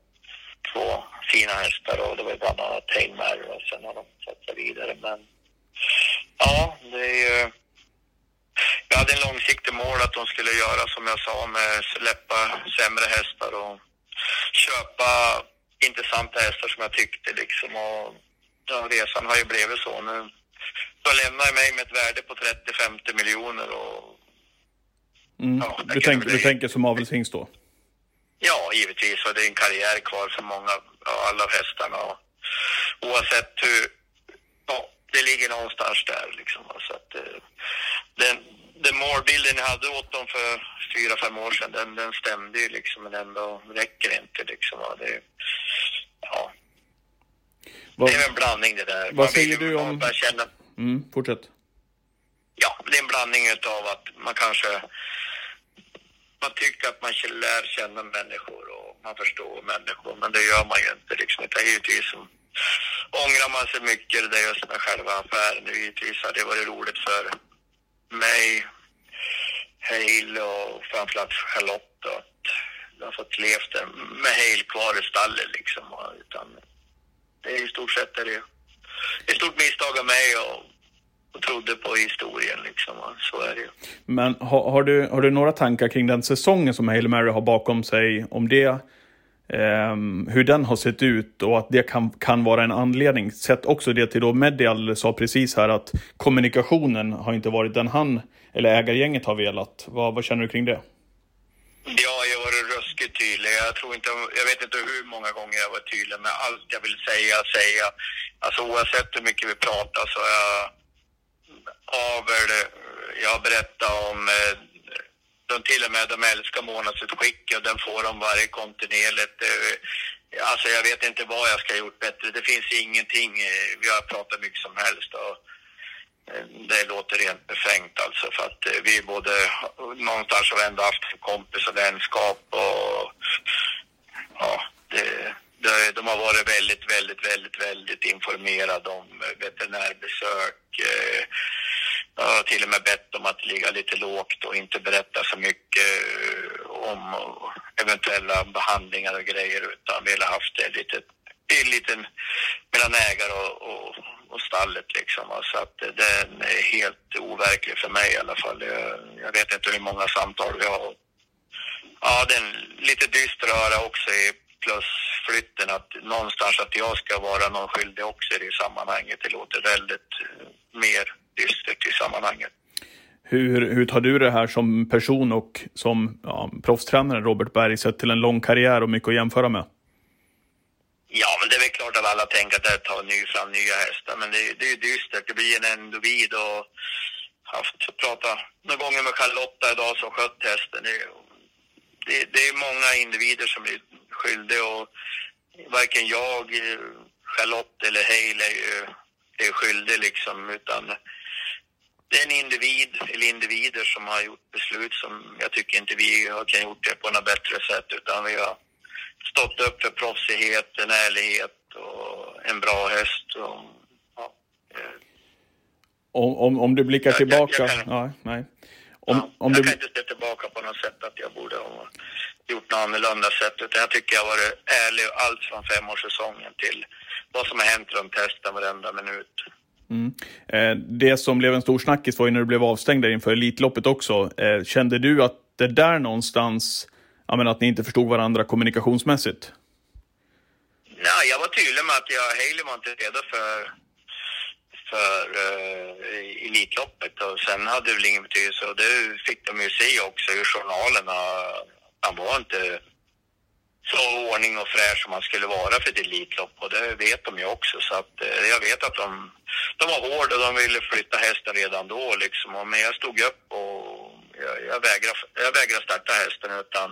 två fina hästar och det var bland annat Tailmare och sen har de satsat vidare men ja, det är ju jag hade en långsiktig mål att de skulle göra som jag sa med släppa sämre hästar och köpa intressanta hästar som jag tyckte liksom. Och ja, resan har ju blivit så nu. De lämnar mig med ett värde på 30-50 miljoner och... Mm. Ja, du, tänk, bli... du tänker som avelshingst då? Ja, givetvis. Och det är en karriär kvar för många, alla av hästarna. Och, oavsett hur... Ja, det ligger någonstans där liksom. Så att, eh, den, den målbilden jag hade åt dem för fyra, fem år sedan, den, den stämde ju liksom, men ändå räcker inte liksom. Det, ja. Vad, det är en blandning det där. Vad man säger du om... Känna... Mm, fortsätt. Ja, det är en blandning av att man kanske man tycker att man lär känna människor och man förstår människor, men det gör man ju inte liksom. Utan givetvis så ångrar man sig mycket, det är just med själva affären. Givetvis hade det varit roligt för mig, Hale och framförallt Charlotte att jag har fått levt med Hale kvar i stallet liksom. Utan det är i stort sett är det ett stort misstag av mig och, och trodde på historien liksom. Så är det ju. Men har, har, du, har du några tankar kring den säsongen som Hail Mary har bakom sig? Om det Um, hur den har sett ut och att det kan, kan vara en anledning. Sett också det till då Medial sa precis här att kommunikationen har inte varit den han eller ägargänget har velat. Vad, vad känner du kring det? Ja, jag har varit ruskigt tydlig. Jag, tror inte, jag vet inte hur många gånger jag var tydlig med allt jag vill säga, säga. Alltså oavsett hur mycket vi pratar så har jag avel. Jag berättat om eh, de till och med de älskar månadsutskick och den får de varje kontinuerligt. Alltså jag vet inte vad jag ska ha gjort bättre. Det finns ingenting. Eh, vi har pratat mycket som helst och eh, det låter rent befängt alltså för att eh, vi både någonstans har ändå haft kompis och vänskap och ja, det, det, de har varit väldigt, väldigt, väldigt, väldigt informerade om veterinärbesök jag har till och med bett dem att ligga lite lågt och inte berätta så mycket eh, om eventuella behandlingar och grejer utan vill ha haft det lite, lite mellan ägare och, och och stallet liksom. Så att den är helt overklig för mig i alla fall. Jag, jag vet inte hur många samtal vi har. Ja, den lite dyster öra också i plus flytten att någonstans att jag ska vara någon skyldig också i det sammanhanget. Det låter väldigt eh, mer dystert i sammanhanget. Hur, hur tar du det här som person och som ja, proffstränare Robert Berg sett till en lång karriär och mycket att jämföra med? Ja, men det är väl klart att alla tänker att det tar ny, fram nya hästar, men det, det är ju dystert. Det blir en individ och haft prata några gånger med Charlotta idag som skött hästen. Det, det, det är många individer som blir skyldiga och varken jag, Charlotte eller Hale är är skyldig liksom, utan det är en individ, eller individer som har gjort beslut som jag tycker inte vi har kan gjort det på något bättre sätt, utan vi har stått upp för proffsighet, en ärlighet och en bra häst. Och, ja. Om, om, om du blickar tillbaka? Jag, jag kan, ja, nej. Om, ja, om jag du... kan inte se tillbaka på något sätt att jag borde ha gjort något annorlunda sätt, utan jag tycker jag har varit ärlig allt från femårssäsongen till vad som har hänt runt hästen varenda minut. Mm. Eh, det som blev en stor snackis var ju när du blev avstängd där inför Elitloppet också. Eh, kände du att det där någonstans ja, men att ni inte förstod varandra kommunikationsmässigt? Nej, jag var tydlig med att jag, Haley var inte redo för, för uh, Elitloppet och sen hade det väl ingen betydelse och det fick de ju se också i journalerna. Han var inte så ordning och fräsch som han skulle vara för ett Elitlopp och det vet de ju också så att uh, jag vet att de, de var hårda och de ville flytta hästen redan då liksom. Men jag stod upp och jag, jag, vägrade, jag vägrade starta hästen utan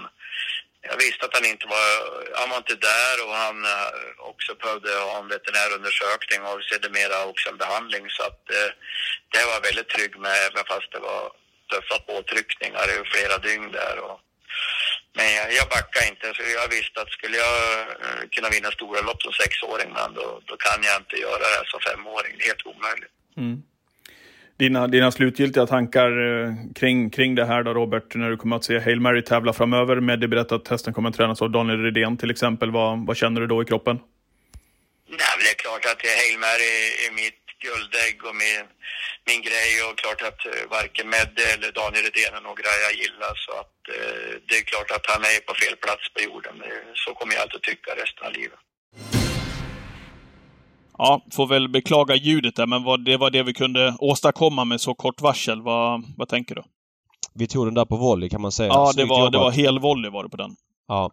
jag visste att han inte var, han var inte där och han eh, också behövde ha en veterinärundersökning och sedermera också en behandling så att eh, det var jag väldigt trygg med även fast det var tuffa påtryckningar i flera dygn där. Och, men jag, jag backade inte så jag visste att skulle jag uh, kunna vinna stora lopp som sexåring men då, då kan jag inte göra det som femåring. Det är helt omöjligt. Mm. Dina, dina slutgiltiga tankar eh, kring, kring det här då Robert, när du kommer att se Hail Mary tävla framöver. Meddi berättat att hästen kommer att tränas av Daniel Redén till exempel. Vad, vad känner du då i kroppen? Nej, det är klart att Hail Mary är mitt guldägg och min, min grej och klart att eh, varken Medde eller Daniel Redén är några jag gillar så att eh, det är klart att han är på fel plats på jorden. Så kommer jag alltid tycka resten av livet. Ja, får väl beklaga ljudet där, men vad, det var det vi kunde åstadkomma med så kort varsel. Vad, vad tänker du? Vi tog den där på volley kan man säga. Ja, det var, det var hel volley var det på den. Ja.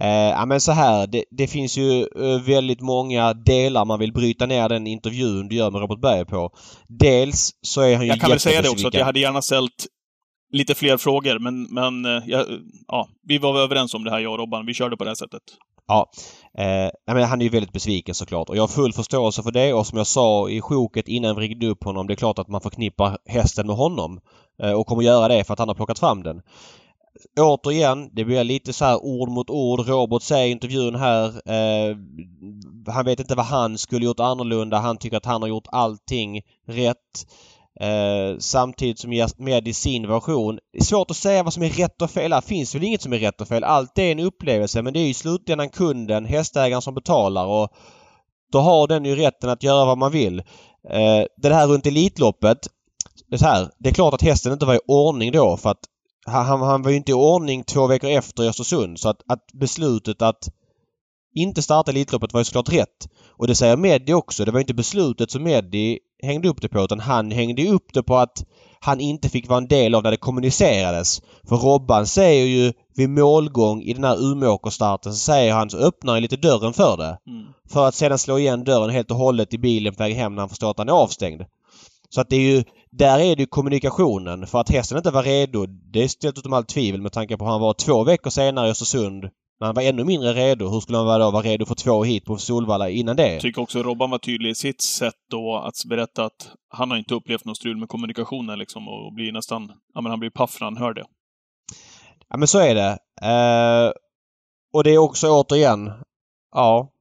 Eh, men så här, det, det, finns ju eh, väldigt många delar man vill bryta ner den intervjun du gör med Robert Berg på. Dels så är han ju Jag kan väl säga det också, att jag hade gärna ställt lite fler frågor, men, men eh, ja, ja, vi var överens om det här, jag och Robban. Vi körde på det här sättet. Ja, eh, men han är ju väldigt besviken såklart och jag har full förståelse för det och som jag sa i sjoket innan vi ringde upp honom, det är klart att man förknippar hästen med honom eh, och kommer göra det för att han har plockat fram den. Återigen, det blir lite så här ord mot ord. Robert säger i intervjun här eh, han vet inte vad han skulle gjort annorlunda. Han tycker att han har gjort allting rätt. Eh, samtidigt som med i sin version. Det är svårt att säga vad som är rätt och fel. Det finns väl inget som är rätt och fel. Allt är en upplevelse men det är i slutändan kunden, hästägaren som betalar och då har den ju rätten att göra vad man vill. Eh, det här runt Elitloppet. Det är, så här, det är klart att hästen inte var i ordning då för att han, han var ju inte i ordning två veckor efter i Östersund så att, att beslutet att inte starta Elitloppet var ju såklart rätt. Och det säger Meddi också. Det var inte beslutet som Meddi hängde upp det på utan han hängde upp det på att han inte fick vara en del av när det kommunicerades. För Robban säger ju vid målgång i den här Umeåkerstarten så säger han så öppnar han lite dörren för det. Mm. För att sedan slå igen dörren helt och hållet i bilen på väg hem när han förstår att han är avstängd. Så att det är ju, där är det ju kommunikationen. För att hästen inte var redo, det är ställt utom allt tvivel med tanke på att han var två veckor senare i Östersund när han var ännu mindre redo. Hur skulle han vara då vara redo för två hit på Solvalla innan det? Jag tycker också Robban var tydlig i sitt sätt då att berätta att han har inte upplevt något strul med kommunikationen liksom och blir nästan, ja men han blir paff när han hör det. Ja men så är det. Eh, och det är också återigen, ja,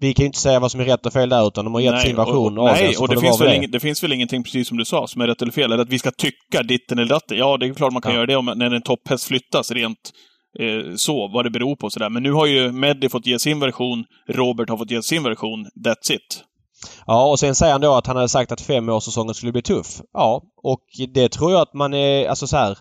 vi kan ju inte säga vad som är rätt och fel där utan de har gett nej, sin version och, av Nej, och det, det, finns väl ing, det finns väl ingenting, precis som du sa, som är rätt eller fel. Eller att vi ska tycka ditten eller datten. Ja, det är klart man kan ja. göra det om, när en topphäst flyttas rent eh, så, vad det beror på sådär. Men nu har ju Meddi fått ge sin version, Robert har fått ge sin version. That's it. Ja och sen säger han då att han hade sagt att femårssäsongen skulle bli tuff. Ja och det tror jag att man är, alltså så här.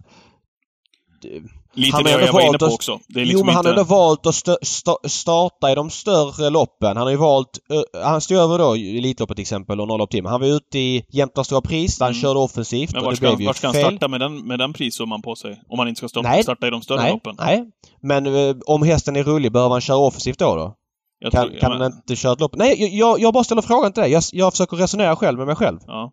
Lite han det jag var inne på också. Det är liksom jo, men inte... han har valt att st st starta i de större loppen. Han har ju valt... Uh, han stod över då Elitloppet till exempel och 0 till. Han var ute i Jämtlands Stora Pris där han mm. körde offensivt men det ska, ju ska han starta med den, med den prissumman på sig? Om han inte ska starta, nej, starta i de större nej, loppen? Nej, men uh, om hästen är rullig, behöver han köra offensivt då? då? Jag kan tror, kan han inte köra ett lopp? Nej, jag, jag bara ställer frågan till dig. Jag, jag försöker resonera själv med mig själv. Ja.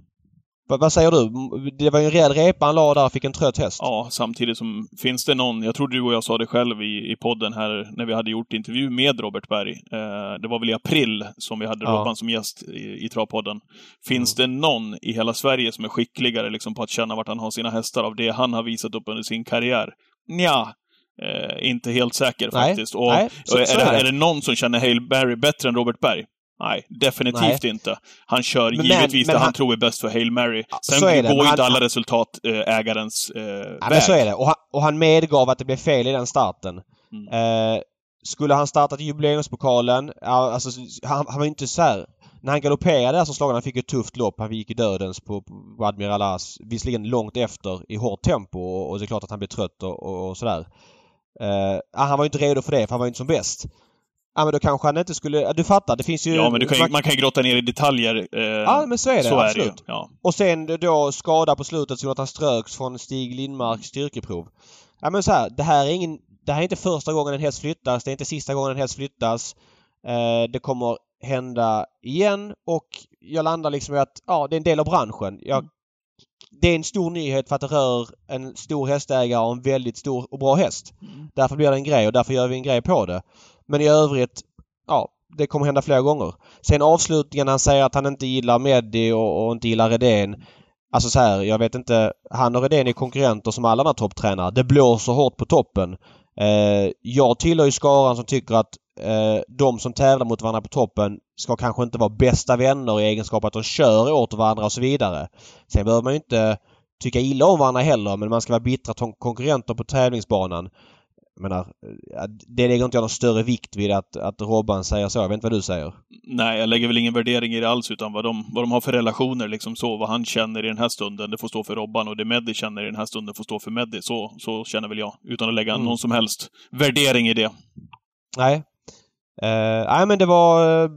Vad säger du? Det var ju en rejäl repa han la där och fick en trött häst. Ja, samtidigt som finns det någon, jag tror du och jag sa det själv i, i podden här när vi hade gjort intervju med Robert Berg. Eh, det var väl i april som vi hade ja. Robban som gäst i, i Travpodden. Finns mm. det någon i hela Sverige som är skickligare liksom, på att känna vart han har sina hästar av det han har visat upp under sin karriär? Nja, Eh, inte helt säker nej, faktiskt. Och, nej, så, och är, så är, det, är, det, någon som känner Hale Berry bättre än Robert Berg? Nej, definitivt nej. inte. Han kör men, givetvis men, det han, han, tror är bäst för Hail Mary. Sen går ju inte alla resultat äh, ägarens äh, ja, väg. Men så är det. Och han, och han medgav att det blev fel i den starten. Mm. Eh, skulle han startat jubileumspokalen, alltså han, han var inte så här, När han galopperade där så slog han, fick ett tufft lopp. Han gick i dödens på, på Admiral As. Visserligen långt efter i hårt tempo och, och det är klart att han blev trött och, och, och sådär. Eh, han var inte redo för det för han var inte som bäst. Ja men då kanske han inte skulle... Du fattar, det finns ju... Ja men kan, man kan ju grotta ner i detaljer. Eh, ja men så är det, så absolut. Är det, ja. Och sen då skada på slutet så att han ströks från Stig Lindmarks styrkeprov. Ja men så här, det här är ingen... Det här är inte första gången en häst flyttas. Det är inte sista gången en häst flyttas. Eh, det kommer hända igen och jag landar liksom i att ja, det är en del av branschen. Jag, det är en stor nyhet för att det rör en stor hästägare och en väldigt stor och bra häst. Mm. Därför blir det en grej och därför gör vi en grej på det. Men i övrigt, ja, det kommer hända flera gånger. Sen avslutningen han säger att han inte gillar Meddi och, och inte gillar Redén. Alltså så här, jag vet inte. Han och Redén är konkurrenter som alla andra topptränare. Det blåser hårt på toppen. Eh, jag tillhör ju skaran som tycker att eh, de som tävlar mot varandra på toppen ska kanske inte vara bästa vänner i egenskap att de kör åt varandra och så vidare. Sen behöver man ju inte tycka illa om varandra heller men man ska vara bittra konkurrenter på tävlingsbanan. Menar, det lägger inte jag någon större vikt vid att, att Robban säger så. Jag vet inte vad du säger? Nej, jag lägger väl ingen värdering i det alls, utan vad de, vad de har för relationer, liksom så. Vad han känner i den här stunden, det får stå för Robban. Och det Meddi känner i den här stunden får stå för Meddi. Så, så känner väl jag, utan att lägga mm. någon som helst värdering i det. Nej. Uh, nej, men det var uh,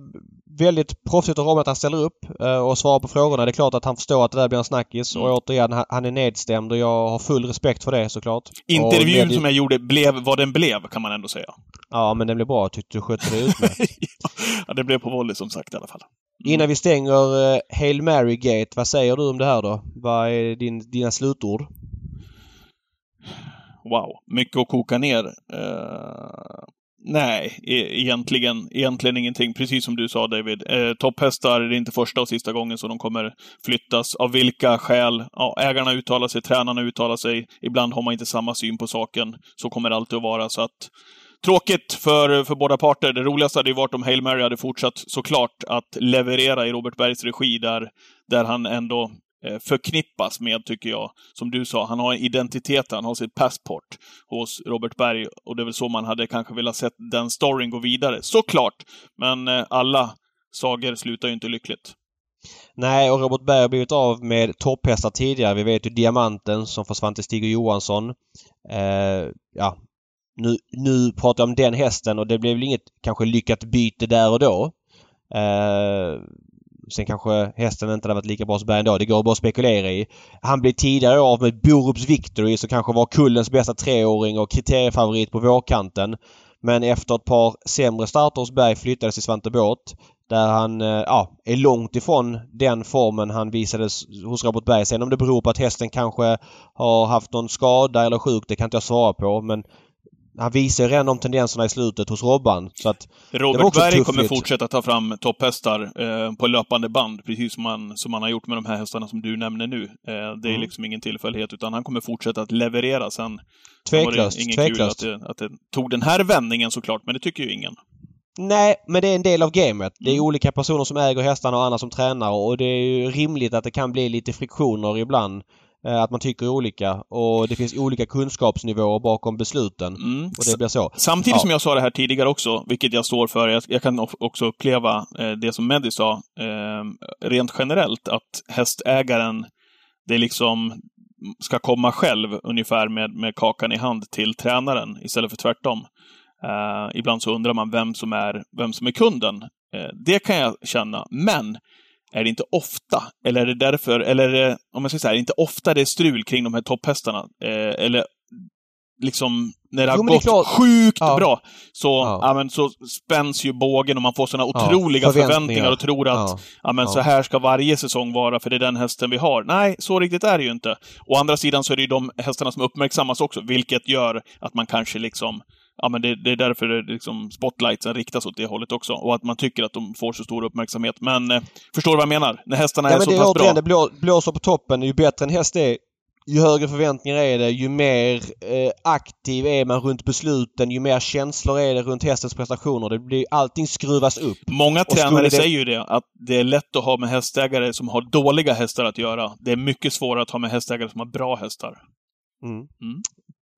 väldigt proffsigt av Robin att han ställer upp uh, och svarar på frågorna. Det är klart att han förstår att det där blir en snackis. Mm. Och återigen, han är nedstämd och jag har full respekt för det såklart. Intervjun med... som jag gjorde blev vad den blev, kan man ändå säga. Ja, men den blev bra. Jag tyckte du skötte det utmärkt. [laughs] ja, det blev på volley som sagt i alla fall. Mm. Innan vi stänger uh, Hail Mary Gate, vad säger du om det här då? Vad är din, dina slutord? Wow, mycket att koka ner. Uh, Nej, e egentligen, egentligen ingenting. Precis som du sa David. Eh, topphästar är inte första och sista gången som de kommer flyttas. Av vilka skäl? Ja, ägarna uttalar sig, tränarna uttalar sig. Ibland har man inte samma syn på saken. Så kommer det alltid att vara. Så att Tråkigt för, för båda parter. Det roligaste hade ju varit om Hail Mary hade fortsatt såklart att leverera i Robert Bergs regi där, där han ändå Eh, förknippas med, tycker jag. Som du sa, han har identiteten, han har sitt passport hos Robert Berg. Och det är väl så man hade kanske velat sett den storyn gå vidare. Såklart! Men eh, alla sagor slutar ju inte lyckligt. Nej, och Robert Berg har blivit av med topphästar tidigare. Vi vet ju Diamanten som försvann till Stig Johansson. Eh, ja, nu, nu pratar jag om den hästen och det blev väl inget kanske lyckat byte där och då. Eh, Sen kanske hästen inte hade varit lika bra som Berg ändå. Det går bara att spekulera i. Han blev tidigare av med Borups Victory som kanske var kullens bästa treåring och kriteriefavorit på vårkanten. Men efter ett par sämre starter hos Berg flyttades till Svante Båt. Där han eh, ja, är långt ifrån den formen han visades hos Robert Berg. Sen om det beror på att hästen kanske har haft någon skada eller sjuk, det kan inte jag svara på. Men han visar ju redan de tendenserna i slutet hos Robban. Så att Robert Berg kommer fortsätta ta fram topphästar eh, på löpande band, precis som han, som han har gjort med de här hästarna som du nämner nu. Eh, det är mm. liksom ingen tillfällighet, utan han kommer fortsätta att leverera. Sen tveklöst, var det ingen tveklöst. kul att det, att det tog den här vändningen såklart, men det tycker ju ingen. Nej, men det är en del av gamet. Det är mm. olika personer som äger hästarna och andra som tränar och det är ju rimligt att det kan bli lite friktioner ibland. Eh, att man tycker olika och det finns olika kunskapsnivåer bakom besluten. Mm. Och det blir så. Samtidigt Ja. som jag sa det här tidigare också, vilket jag står för, jag, jag kan också uppleva eh, det som Mehdi sa, eh, rent generellt, att hästägaren, det liksom ska komma själv ungefär med, med kakan i hand till tränaren istället för tvärtom. Eh, ibland så undrar man vem som är, vem som är kunden. Eh, det kan jag känna, men är det inte ofta, eller är det därför, eller det, om jag säger så här, är det inte ofta det är strul kring de här topphästarna? Eh, eller liksom, när det har Jo, det är gått klart. sjukt Ja. bra, så, Ja. ja. men, så spänns ju bågen och man får såna Ja, otroliga förväntningar. förväntningar och tror att Ja. men så här ska varje säsong vara, för det är den hästen vi har. Nej, så riktigt är det ju inte. Å andra sidan så är det ju de hästarna som uppmärksammas också, vilket gör att man kanske liksom Ja, men det, det är därför det liksom spotlightsen riktas åt det hållet också. Och att man tycker att de får så stor uppmärksamhet. Men eh, förstår du vad jag menar? När hästarna Ja, är så det pass bra. det blå, blåser på toppen. Ju bättre en häst är, ju högre förväntningar är det, ju mer eh, aktiv är man runt besluten, ju mer känslor är det runt hästens prestationer. Det blir, allting skruvas upp. Många tränare det- säger ju det, att det är lätt att ha med hästägare som har dåliga hästar att göra. Det är mycket svårare att ha med hästägare som har bra hästar. Mm. Mm.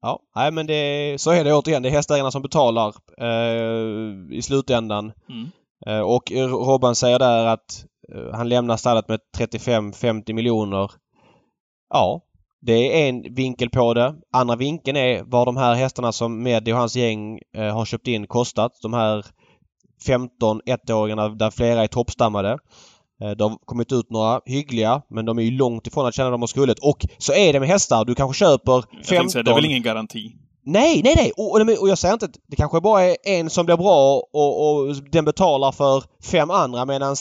Ja, nej men det, så är det återigen. Det är hästägarna som betalar eh, i slutändan. Mm. Eh, och Robban säger där att eh, han lämnar stallet med 35-50 miljoner. Ja, det är en vinkel på det. Andra vinkeln är vad de här hästarna som Mehdi och hans gäng eh, har köpt in kostat. De här 15 ettåringarna där flera är toppstammade. Eh, Det har kommit ut några hyggliga men de är ju långt ifrån att känna dem och skullet. Och så är det med hästar. Du kanske köper Jag tänkte 15... säga, det är väl ingen garanti? Nej, nej, nej! Och, och, och jag säger inte att det kanske bara är en som blir bra och, och den betalar för fem andra medan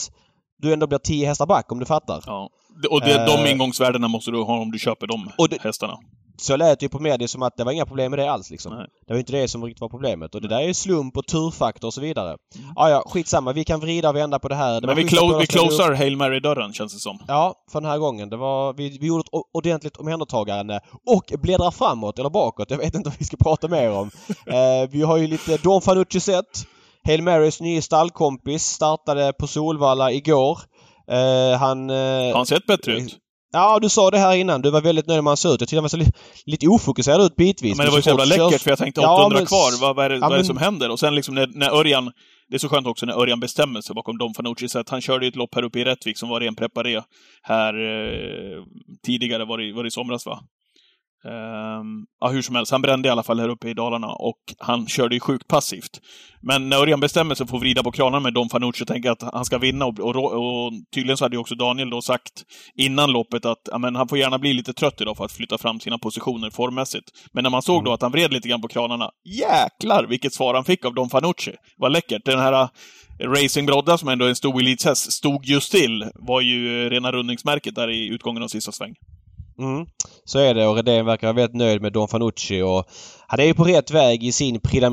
du ändå blir tio hästar back om du fattar. Ja. Och det, de Eh. ingångsvärdena måste du ha om du köper de Och det- hästarna. Så lät det ju på media som att det var inga problem med det alls liksom. Nej. Det var inte det som riktigt var problemet. Och det där är ju slump och turfaktor och så vidare. Ja, ja, skitsamma. Vi kan vrida och vända på det här. Det Men vi, clo- vi closar Hail Mary-dörren, känns det som. Ja, för den här gången. Det var, vi, vi gjorde ett ordentligt omhändertagande och bläddrar framåt eller bakåt. Jag vet inte vad vi ska prata mer om. [laughs] eh, vi har ju lite Don Fanucci sett. Hail Marys nya stallkompis startade på Solvalla igår. Eh, han... Eh, Har han sett bättre ut? Ja, du sa det här innan. Du var väldigt nöjd med hur han såg ut. Jag tyckte han var så li- lite ofokuserad ut bitvis. Men det var ju så jävla fort körs- läckert för jag tänkte Ja, 800 men- kvar. Vad, vad, är det, ja, vad är det men- som händer? Och sen liksom när, när Örjan... Det är så skönt också när Örjan bestämmer sig bakom Don Fanucci. Så att han körde ju ett lopp här uppe i Rättvik som var ren preparé här eh, tidigare, var det, var det i somras va? Ehm, ja, hur som helst, han brände i alla fall här uppe i Dalarna och han körde ju sjukt passivt. Men när Örjan bestämmer sig för att vrida på kranarna med Don Fanucci och tänker att han ska vinna och, och, och tydligen så hade ju också Daniel då sagt innan loppet att ja, men han får gärna bli lite trött idag för att flytta fram sina positioner formmässigt. Men när man såg då att han vred lite grann på kranarna, jäklar vilket svar han fick av Don Fanucci. Vad läckert! Den här äh, Racing Brodda, som ändå är en stor elitshäst, stod just still. Var ju rena rundningsmärket där i utgången av sista sväng. Mm, så är det och Redén verkar vara väldigt nöjd med Don Fanucci och han är ju på rätt väg i sin Prix.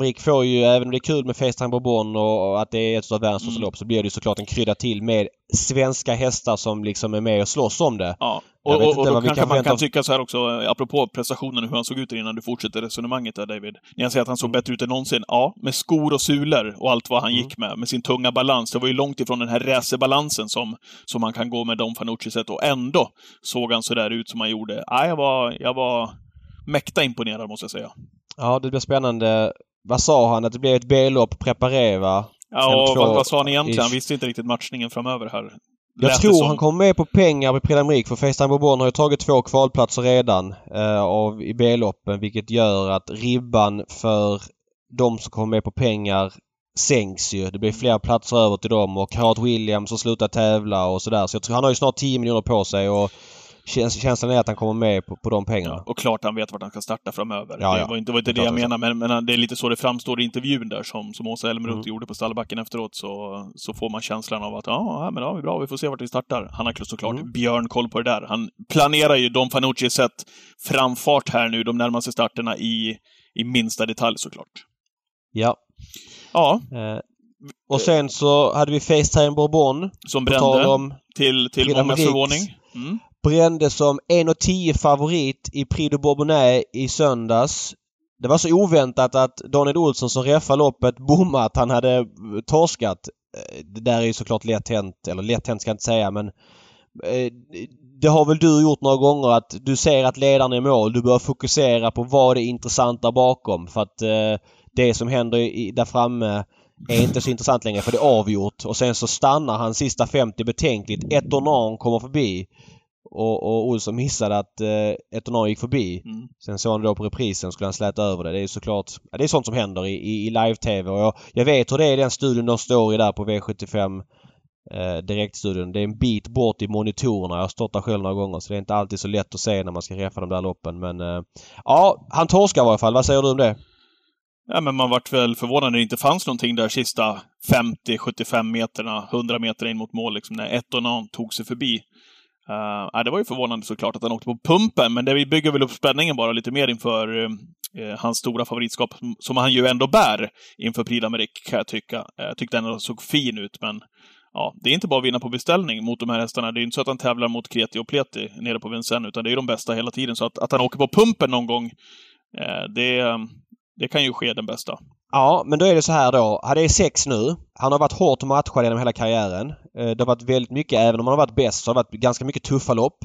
Prix får ju, även om det är kul med Facetime Bourbon och, och att det är ett av världens största Mm. lopp, så blir det ju såklart en krydda till med svenska hästar som liksom är med och slåss om det. Ja, och, och, och då kanske kan man kan tycka så här också, eh, apropå prestationen, hur han såg ut innan du fortsätter resonemanget där David. När jag säger att han såg bättre ut än någonsin, ja, med skor och sulor och allt vad han Mm. gick med, med sin tunga balans. Det var ju långt ifrån den här racerbalansen som, som man kan gå med Don Fanucci sätt och ändå såg han så där ut som han gjorde. Ja, jag var, jag var mäkta imponerad måste jag säga. Ja, det blir spännande. Vad sa han? Att det blev ett B-lopp, Prepareva? Ja, och vad, vad sa han egentligen? Han visste inte riktigt matchningen framöver här. Jag Lät tror han kommer med på pengar på Prix d'Amérique för Facetime Bourbon har ju tagit två kvalplatser redan eh, av, i B-loppen vilket gör att ribban för de som kommer med på pengar sänks ju. Det blir fler platser över till dem och Harald Williams har slutat tävla och sådär. Så jag tror han har ju snart 10 miljoner på sig och käns känslan är att han kommer med på, på de pengarna. Och klart han vet vart han ska starta framöver. Ja, det ja. var inte, det var inte det Klart jag menar, men, men det är lite så det framstår i intervjun där som, som Åsa Elmroth Mm. gjorde på stallbacken efteråt. Så, så får man känslan av att ja, ja, men ja, bra, vi får se vart vi startar. Han har såklart Mm. björnkoll på det där. Han planerar ju Don Fanucci sätt framfart här nu de närmaste starterna i, i minsta detalj såklart. Ja. Ja, Eh, och sen så hade vi Facetime Bourbon. som brände om till, till mångas förvåning. Mm brände som 1,10 favorit i Prix de Bourbonnais i söndags. Det var så oväntat att Daniel Olsson som reffade loppet bommade att han hade eh, torskat. Eh, det där är ju såklart lätt hänt, eller lätt hänt ska jag inte säga men eh, det har väl du gjort några gånger att du ser att ledaren är i mål. Du börjar fokusera på vad det är intressant där bakom för att det som händer i, där framme är inte så intressant längre för det är avgjort. Och sen så stannar han sista 50 betänkligt. Etonan kommer förbi. Och, och Olsson missade att eh, Etonan gick förbi. Mm. Sen såg han då på reprisen skulle han släta över det. Det är såklart... Ja, det är sånt som händer i, i, i live-tv. Och jag, jag vet hur det är i den studion de står i där på V75 eh, direktstudion. Det är en bit bort i monitorerna. Jag har stått där själv några gånger så det är inte alltid så lätt att se när man ska reffa de där loppen. Men eh, ja, han torskar i alla fall. Vad säger du om det? Ja, men man vart väl förvånad när det inte fanns någonting där sista 50, 75 meterna, 100 meter in mot mål, liksom, när ett och någon tog sig förbi. Uh, det var ju förvånande såklart att han åkte på pumpen, men det bygger väl upp spänningen bara lite mer inför uh, hans stora favoritskap, som han ju ändå bär inför Prix d'Amérique, kan jag tycka. Jag tyckte den såg fin ut, men ja, det är inte bara att vinna på beställning mot de här hästarna. Det är inte så att han tävlar mot Kreti och Pleti nere på Vincennes, utan det är de bästa hela tiden. Så att, att han åker på pumpen någon gång, uh, det, det kan ju ske den bästa. Ja, men då är det så här då. Han är sex nu. Han har varit hårt matchad genom hela karriären. Eh, det har varit väldigt mycket, även om han har varit bäst, så har det varit ganska mycket tuffa lopp.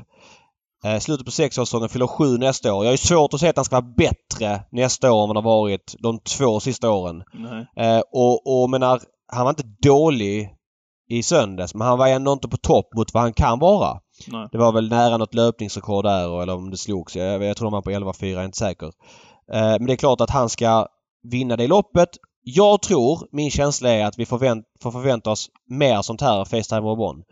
Eh, slutet på sexårssäsongen fyller sju nästa år. Jag har svårt att säga att han ska vara bättre nästa år än vad han har varit de två sista åren. Nej. Eh, och, och menar, han var inte dålig i söndags men han var ändå inte på topp mot vad han kan vara. Nej. Det var väl nära något löpningsrekord där eller om det slogs. Jag, jag tror de var på 11-4, jag är inte säker. Eh, men det är klart att han ska vinna det loppet. Jag tror, min känsla är att vi förvänt, får förvänta oss mer sånt här Facetime Bourbon.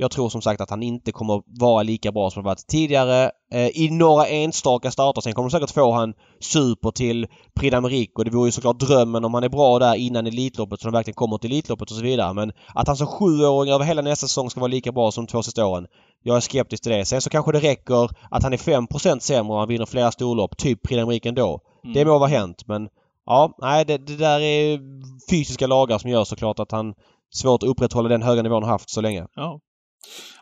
Jag tror som sagt att han inte kommer vara lika bra som han varit tidigare. Eh, I några enstaka starter. Sen kommer de säkert få han super till Prix d'Amérique och det vore ju såklart drömmen om han är bra där innan Elitloppet så de verkligen kommer till Elitloppet och så vidare. Men att han som sjuåring över hela nästa säsong ska vara lika bra som de två sista åren. Jag är skeptisk till det. Sen så kanske det räcker att han är 5% sämre och han vinner flera storlopp. Typ Prix d'Amérique ändå. Mm. Det må vara hänt men Ja, nej det, det, där är fysiska lagar som gör såklart att han svårt att upprätthålla den höga nivån han haft så länge. Ja.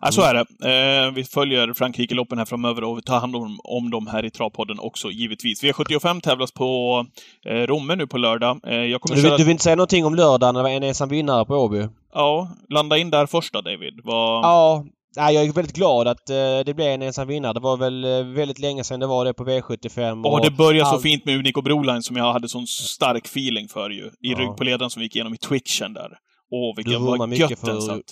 Ja, så är det. Eh, vi följer Frankrike-loppen här framöver och vi tar hand om, om dem här i Travpodden också, givetvis. V75 tävlas på eh, Romme nu på lördag. Eh, jag kommer du, köra... du vill inte säga någonting om lördagen när det var en ensam vinnare på Åby? Ja, landa in där först då, David. Var... Ja, Nej, jag är väldigt glad att uh, det blev en ensam vinnare. Det var väl uh, väldigt länge sedan det var det på V75. Och, och det började all... så fint med Unico Broline som jag hade sån stark feeling för ju. I ja. ledaren som vi gick igenom i twitchen där. Åh, vilken vad gött den satt.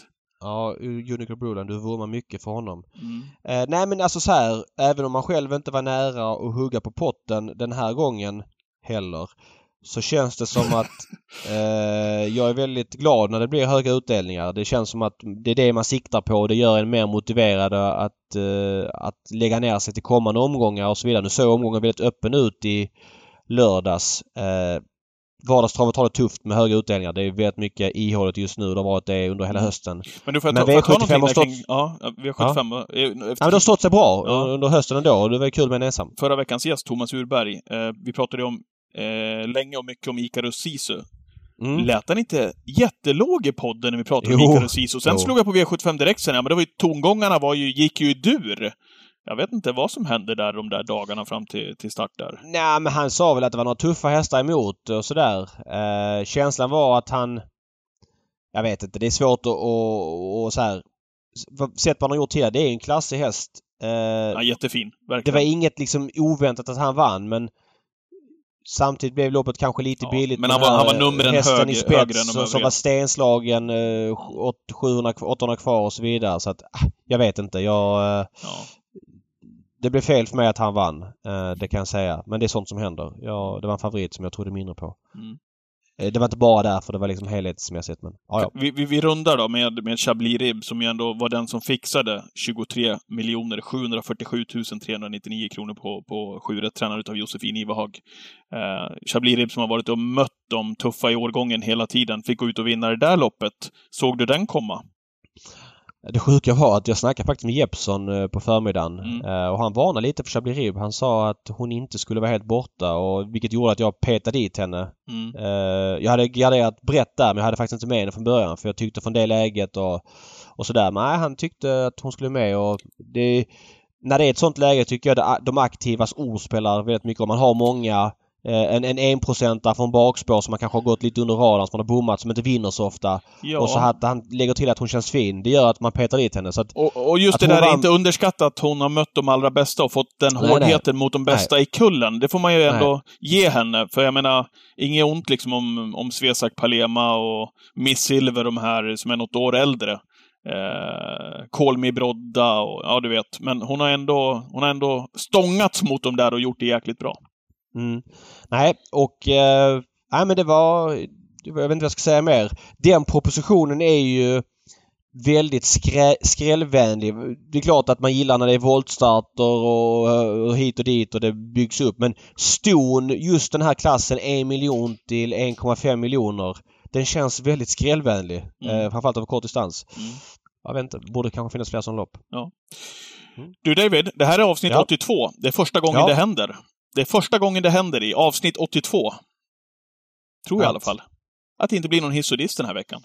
Ja, Unico Broline, du vurmar mycket för honom. Mm. Eh, nej men alltså så här, även om man själv inte var nära att hugga på potten den här gången heller så känns det som att [laughs] eh, jag är väldigt glad när det blir höga utdelningar. Det känns som att det är det man siktar på och det gör en mer motiverad att, eh, att lägga ner sig till kommande omgångar och så vidare. Nu såg omgången väldigt öppen ut i lördags. Eh, Vardagstravet har det tufft med höga utdelningar. Det är väldigt mycket ihålligt just nu. Det har varit det under hela mm. hösten. Men du får jag ta, V75 har stått... Kring, ja, V75 ja. Efter... ja, men det har stått sig bra ja. under hösten ändå. Det var kul med en ensam. Förra veckans gäst, Thomas Urberg, eh, vi pratade om eh, länge och mycket om Icarus Sisu. Mm. Lät han inte jättelåg i podden när vi pratade jo. om Icarus Sisu? Sen jo. slog jag på V75 direkt sen, ja, men det var ju, tongångarna var ju, gick ju i dur. Jag vet inte vad som hände där de där dagarna fram till, till start där. Nej, men han sa väl att det var några tuffa hästar emot och sådär. Eh, känslan var att han... Jag vet inte, det är svårt att och, och så här. Sett vad han har gjort tidigare, det är en klassig häst. Eh, ja, jättefin. Verkligen. Det var inget liksom oväntat att han vann men Samtidigt blev loppet kanske lite ja, billigt. Men han var, han var numren hög, i spets, högre än de som var stenslagen, 700, eh, 800 kvar och så vidare. Så att, ah, jag vet inte. Jag... Eh, ja. Det blev fel för mig att han vann. Eh, det kan jag säga. Men det är sånt som händer. Jag, det var en favorit som jag trodde mindre på. Mm. Eh, det var inte bara därför, det var liksom helhetsmässigt. Men, ja, ja. Vi, vi, vi, rundar då med, med Chablis Rib som ju ändå var den som fixade 23 miljoner 747 399 kronor på, på sju rätt tränad utav Josefin Ivehag. Eh, Chablis Rib som har varit och mött de tuffa i årgången hela tiden, fick gå ut och vinna det där loppet. Såg du den komma? Det sjuka var att jag snackade faktiskt med Jeppson eh, på förmiddagen mm. Eh, och han varnade lite för Chablis Rib. Han sa att hon inte skulle vara helt borta och vilket gjorde att jag petade dit henne. Mm. Eh, jag hade garderat brett där men jag hade faktiskt inte med henne från början för jag tyckte från det läget och, och sådär. Men nej, han tyckte att hon skulle med och det, när det är ett sånt läge tycker jag att de aktivas ord spelar väldigt mycket om. Man har många en, en enprocentare från bakspår som man kanske har gått lite under radarn, som man har bommat, som inte vinner så ofta. Ja. Och så att han lägger till att hon känns fin. Det gör att man petar dit henne. Så att, Och, och just det där, vann- inte underskatta att hon har mött de allra bästa och fått den Nej, hårdheten mot de bästa i kullen. Det får man ju ändå ge henne. För jag menar, inget ont liksom om, om Svesak Palema och Miss Silver, de här som är något år äldre. Eh, Kolmi Brodda och ja, du vet. Men hon har ändå, hon har ändå stångats mot dem där och gjort det jäkligt bra. Mm. Nej, och... Eh, nej, men det var... Jag vet inte vad jag ska säga mer. Den propositionen är ju väldigt skrä, skrällvänlig. Det är klart att man gillar när det är voltstarter och, och hit och dit och det byggs upp. Men ston, just den här klassen, 1 miljon till 1,5 miljoner. Den känns väldigt skrällvänlig. Mm. Eh, framförallt över kort distans. Mm. Jag vet inte, borde kanske finnas fler som lopp. Du David, det här är avsnitt Ja. 82. Det är första gången Ja. det händer. Det är första gången det händer i avsnitt 82. Tror jag i alla fall. Att det inte blir någon hiss och diss den här veckan.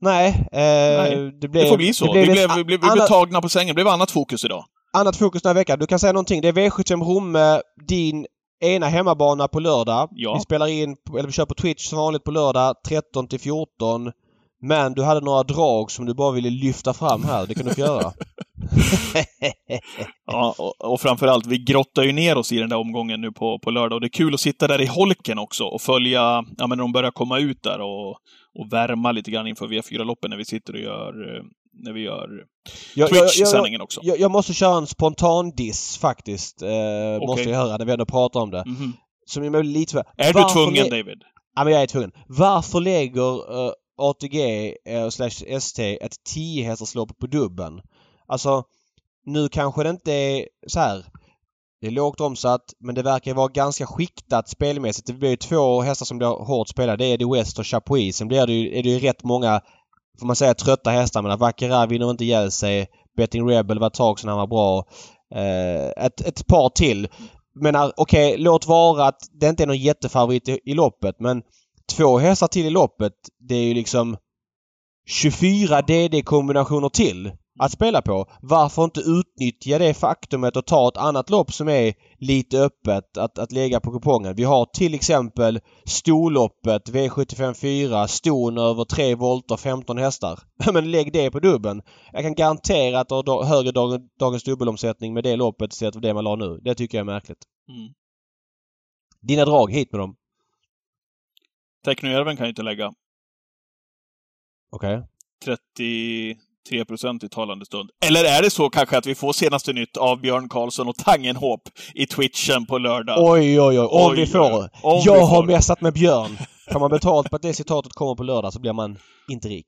Nej, eh, Nej, det blev... Det får bli så. det blev vi, blev, vi, blev, vi blev annat- tagna på sängen. Det blev annat fokus idag. annat fokus den här veckan. Du kan säga någonting. Det är V75 Romme, din ena hemmabana på lördag. Ja. Vi spelar in, eller vi kör på Twitch som vanligt på lördag 13 till 14. Men du hade några drag som du bara ville lyfta fram här. Det kan du få göra. [laughs] [laughs] Ja, och, och framförallt, vi grottar ju ner oss i den där omgången nu på, på lördag. Och det är kul att sitta där i holken också och följa, ja men de börjar komma ut där och, och värma lite grann inför V4-loppen när vi sitter och gör, eh, när vi gör Jag, jag, jag, Twitch-sändningen också. jag, jag måste köra en spontan diss faktiskt. Eh, Måste jag göra när vi ändå pratar om det. Mhm. Som är lite för... Är du Varför tvungen, le- David? Ja, men jag är tvungen. Varför lägger uh, ATG uh, slash ST ett 10 hästarslopp på dubben? Alltså, nu kanske det inte är så här. Det är lågt omsatt men det verkar vara ganska skiktat spelmässigt. Det blir ju två hästar som blir hårt spelade. Det är Eddie West och Chapuis. Sen blir det ju, är det ju rätt många, får man säga, trötta hästar. Men Vackera vinner inte ihjäl sig. Betting Rebel var ett tag sedan han var bra. Eh, ett, ett par till. Men eh, okej, låt vara att det inte är någon jättefavorit i, i loppet men två hästar till i loppet det är ju liksom 24 DD-kombinationer till att spela på. Varför inte utnyttja det faktumet och ta ett annat lopp som är lite öppet att, att lägga på kupongen. Vi har till exempel storloppet V754, ston över 3 volter 15 hästar. [laughs] Men lägg det på dubben. Jag kan garantera att du har högre dag, dagens dubbelomsättning med det loppet istället för det man la nu. Det tycker jag är märkligt. Mm. Dina drag, hit med dem. Technojärven kan jag inte lägga. Okej. Okay. 30 3 i talande stund. Eller är det så kanske att vi får senaste nytt av Björn Karlsson och Tangenhop i twitchen på lördag? Oj, oj, oj. Om vi får. Om jag vi får. har messat med Björn. [laughs] Kan man betalt på att det citatet kommer på lördag så blir man inte rik.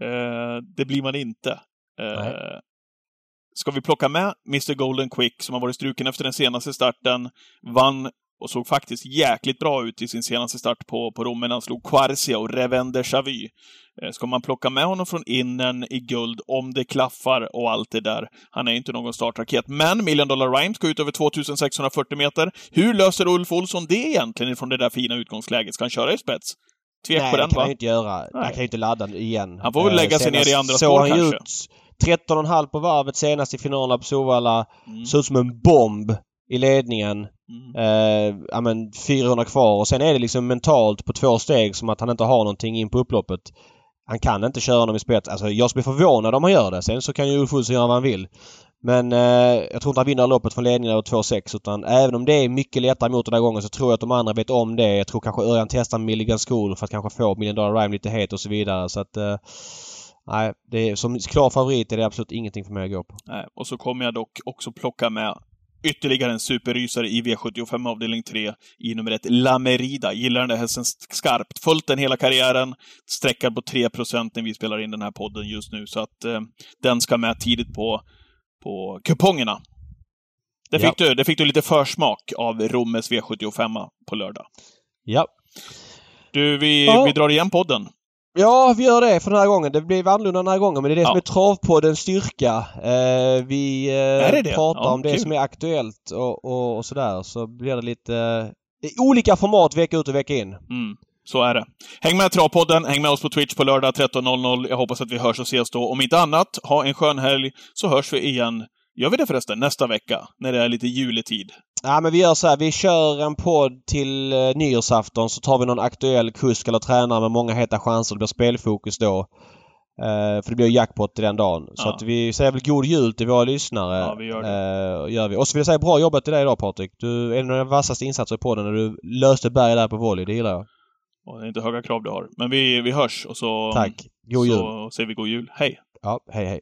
Eh, det blir man inte. Eh, ska vi plocka med Mr Golden Quick som har varit struken efter den senaste starten, vann och såg faktiskt jäkligt bra ut i sin senaste start på, på Rom, men han slog Quarcia och Revende Chavy. Eh, Ska man plocka med honom från innen i guld om det klaffar och allt det där? Han är inte någon startraket. Men Million Dollar Rhyme ska ut över 2640 meter. Hur löser Ulf Olsson det egentligen från det där fina utgångsläget? Ska han köra i spets? Tvek Nej, på det den, kan va? han inte göra. Han Nej. kan ju inte ladda igen. Han får väl Eh, lägga sig ner i andra spår han kanske. ut 13,5 på varvet senast i finalen på Solvalla. Mm. Såg ut som en bomb i ledningen. Mm. Eh, ja men 400 kvar och sen är det liksom mentalt på två steg som att han inte har någonting in på upploppet. Han kan inte köra honom i spets. Alltså jag skulle bli förvånad om han gör det. Sen så kan ju Ulf Olsson göra vad han vill. Men eh, jag tror inte han vinner loppet från ledningen över 2,6 utan även om det är mycket lättare mot den här gången så tror jag att de andra vet om det. Jag tror kanske Örjan testar Milligan School för att kanske få Million Dollar Rhyme lite het och så vidare så att eh, Nej, det är, som klar favorit är det absolut ingenting för mig att gå på. Nej, och så kommer jag dock också plocka med ytterligare en superrysare i V75 avdelning 3 i nummer ett La Merida. Gillar den där hästen skarpt. Följt den hela karriären. Sträckad på 3 när vi spelar in den här podden just nu. Så att eh, den ska med tidigt på, på kupongerna. Det fick, du, det fick du lite försmak av Rommes V75 på lördag. Ja. Du, vi, Ja. vi drar igen podden. Ja, vi gör det för den här gången. Det blir annorlunda den här gången men det är det Ja. som är travpoddens styrka. Eh, vi eh, det det? pratar Ja, om det kul. som är aktuellt och, och, och sådär. Så blir det lite eh, olika format vecka ut och vecka in. Mm, så är det. Häng med Travpodden, häng med oss på Twitch på lördag 13.00. Jag hoppas att vi hörs och ses då. Om inte annat, ha en skön helg, så hörs vi igen Gör vi det förresten nästa vecka? När det är lite juletid? Ja men vi gör så här. Vi kör en podd till eh, nyårsafton så tar vi någon aktuell kusk eller tränare med många heta chanser. Det blir spelfokus då. Eh, för det blir jackpot i den dagen. Så Ja. att vi säger väl god jul till våra lyssnare. Ja, vi gör det. Eh, gör vi. Och så vill jag säga bra jobbat till dig idag Patrik. Du är en av de vassaste insatser på podden när du löste berg där på volley. Det gillar jag. Och det är inte höga krav du har. Men vi, vi hörs och så, Tack. God jul. så säger vi god jul. Hej! Ja, hej hej.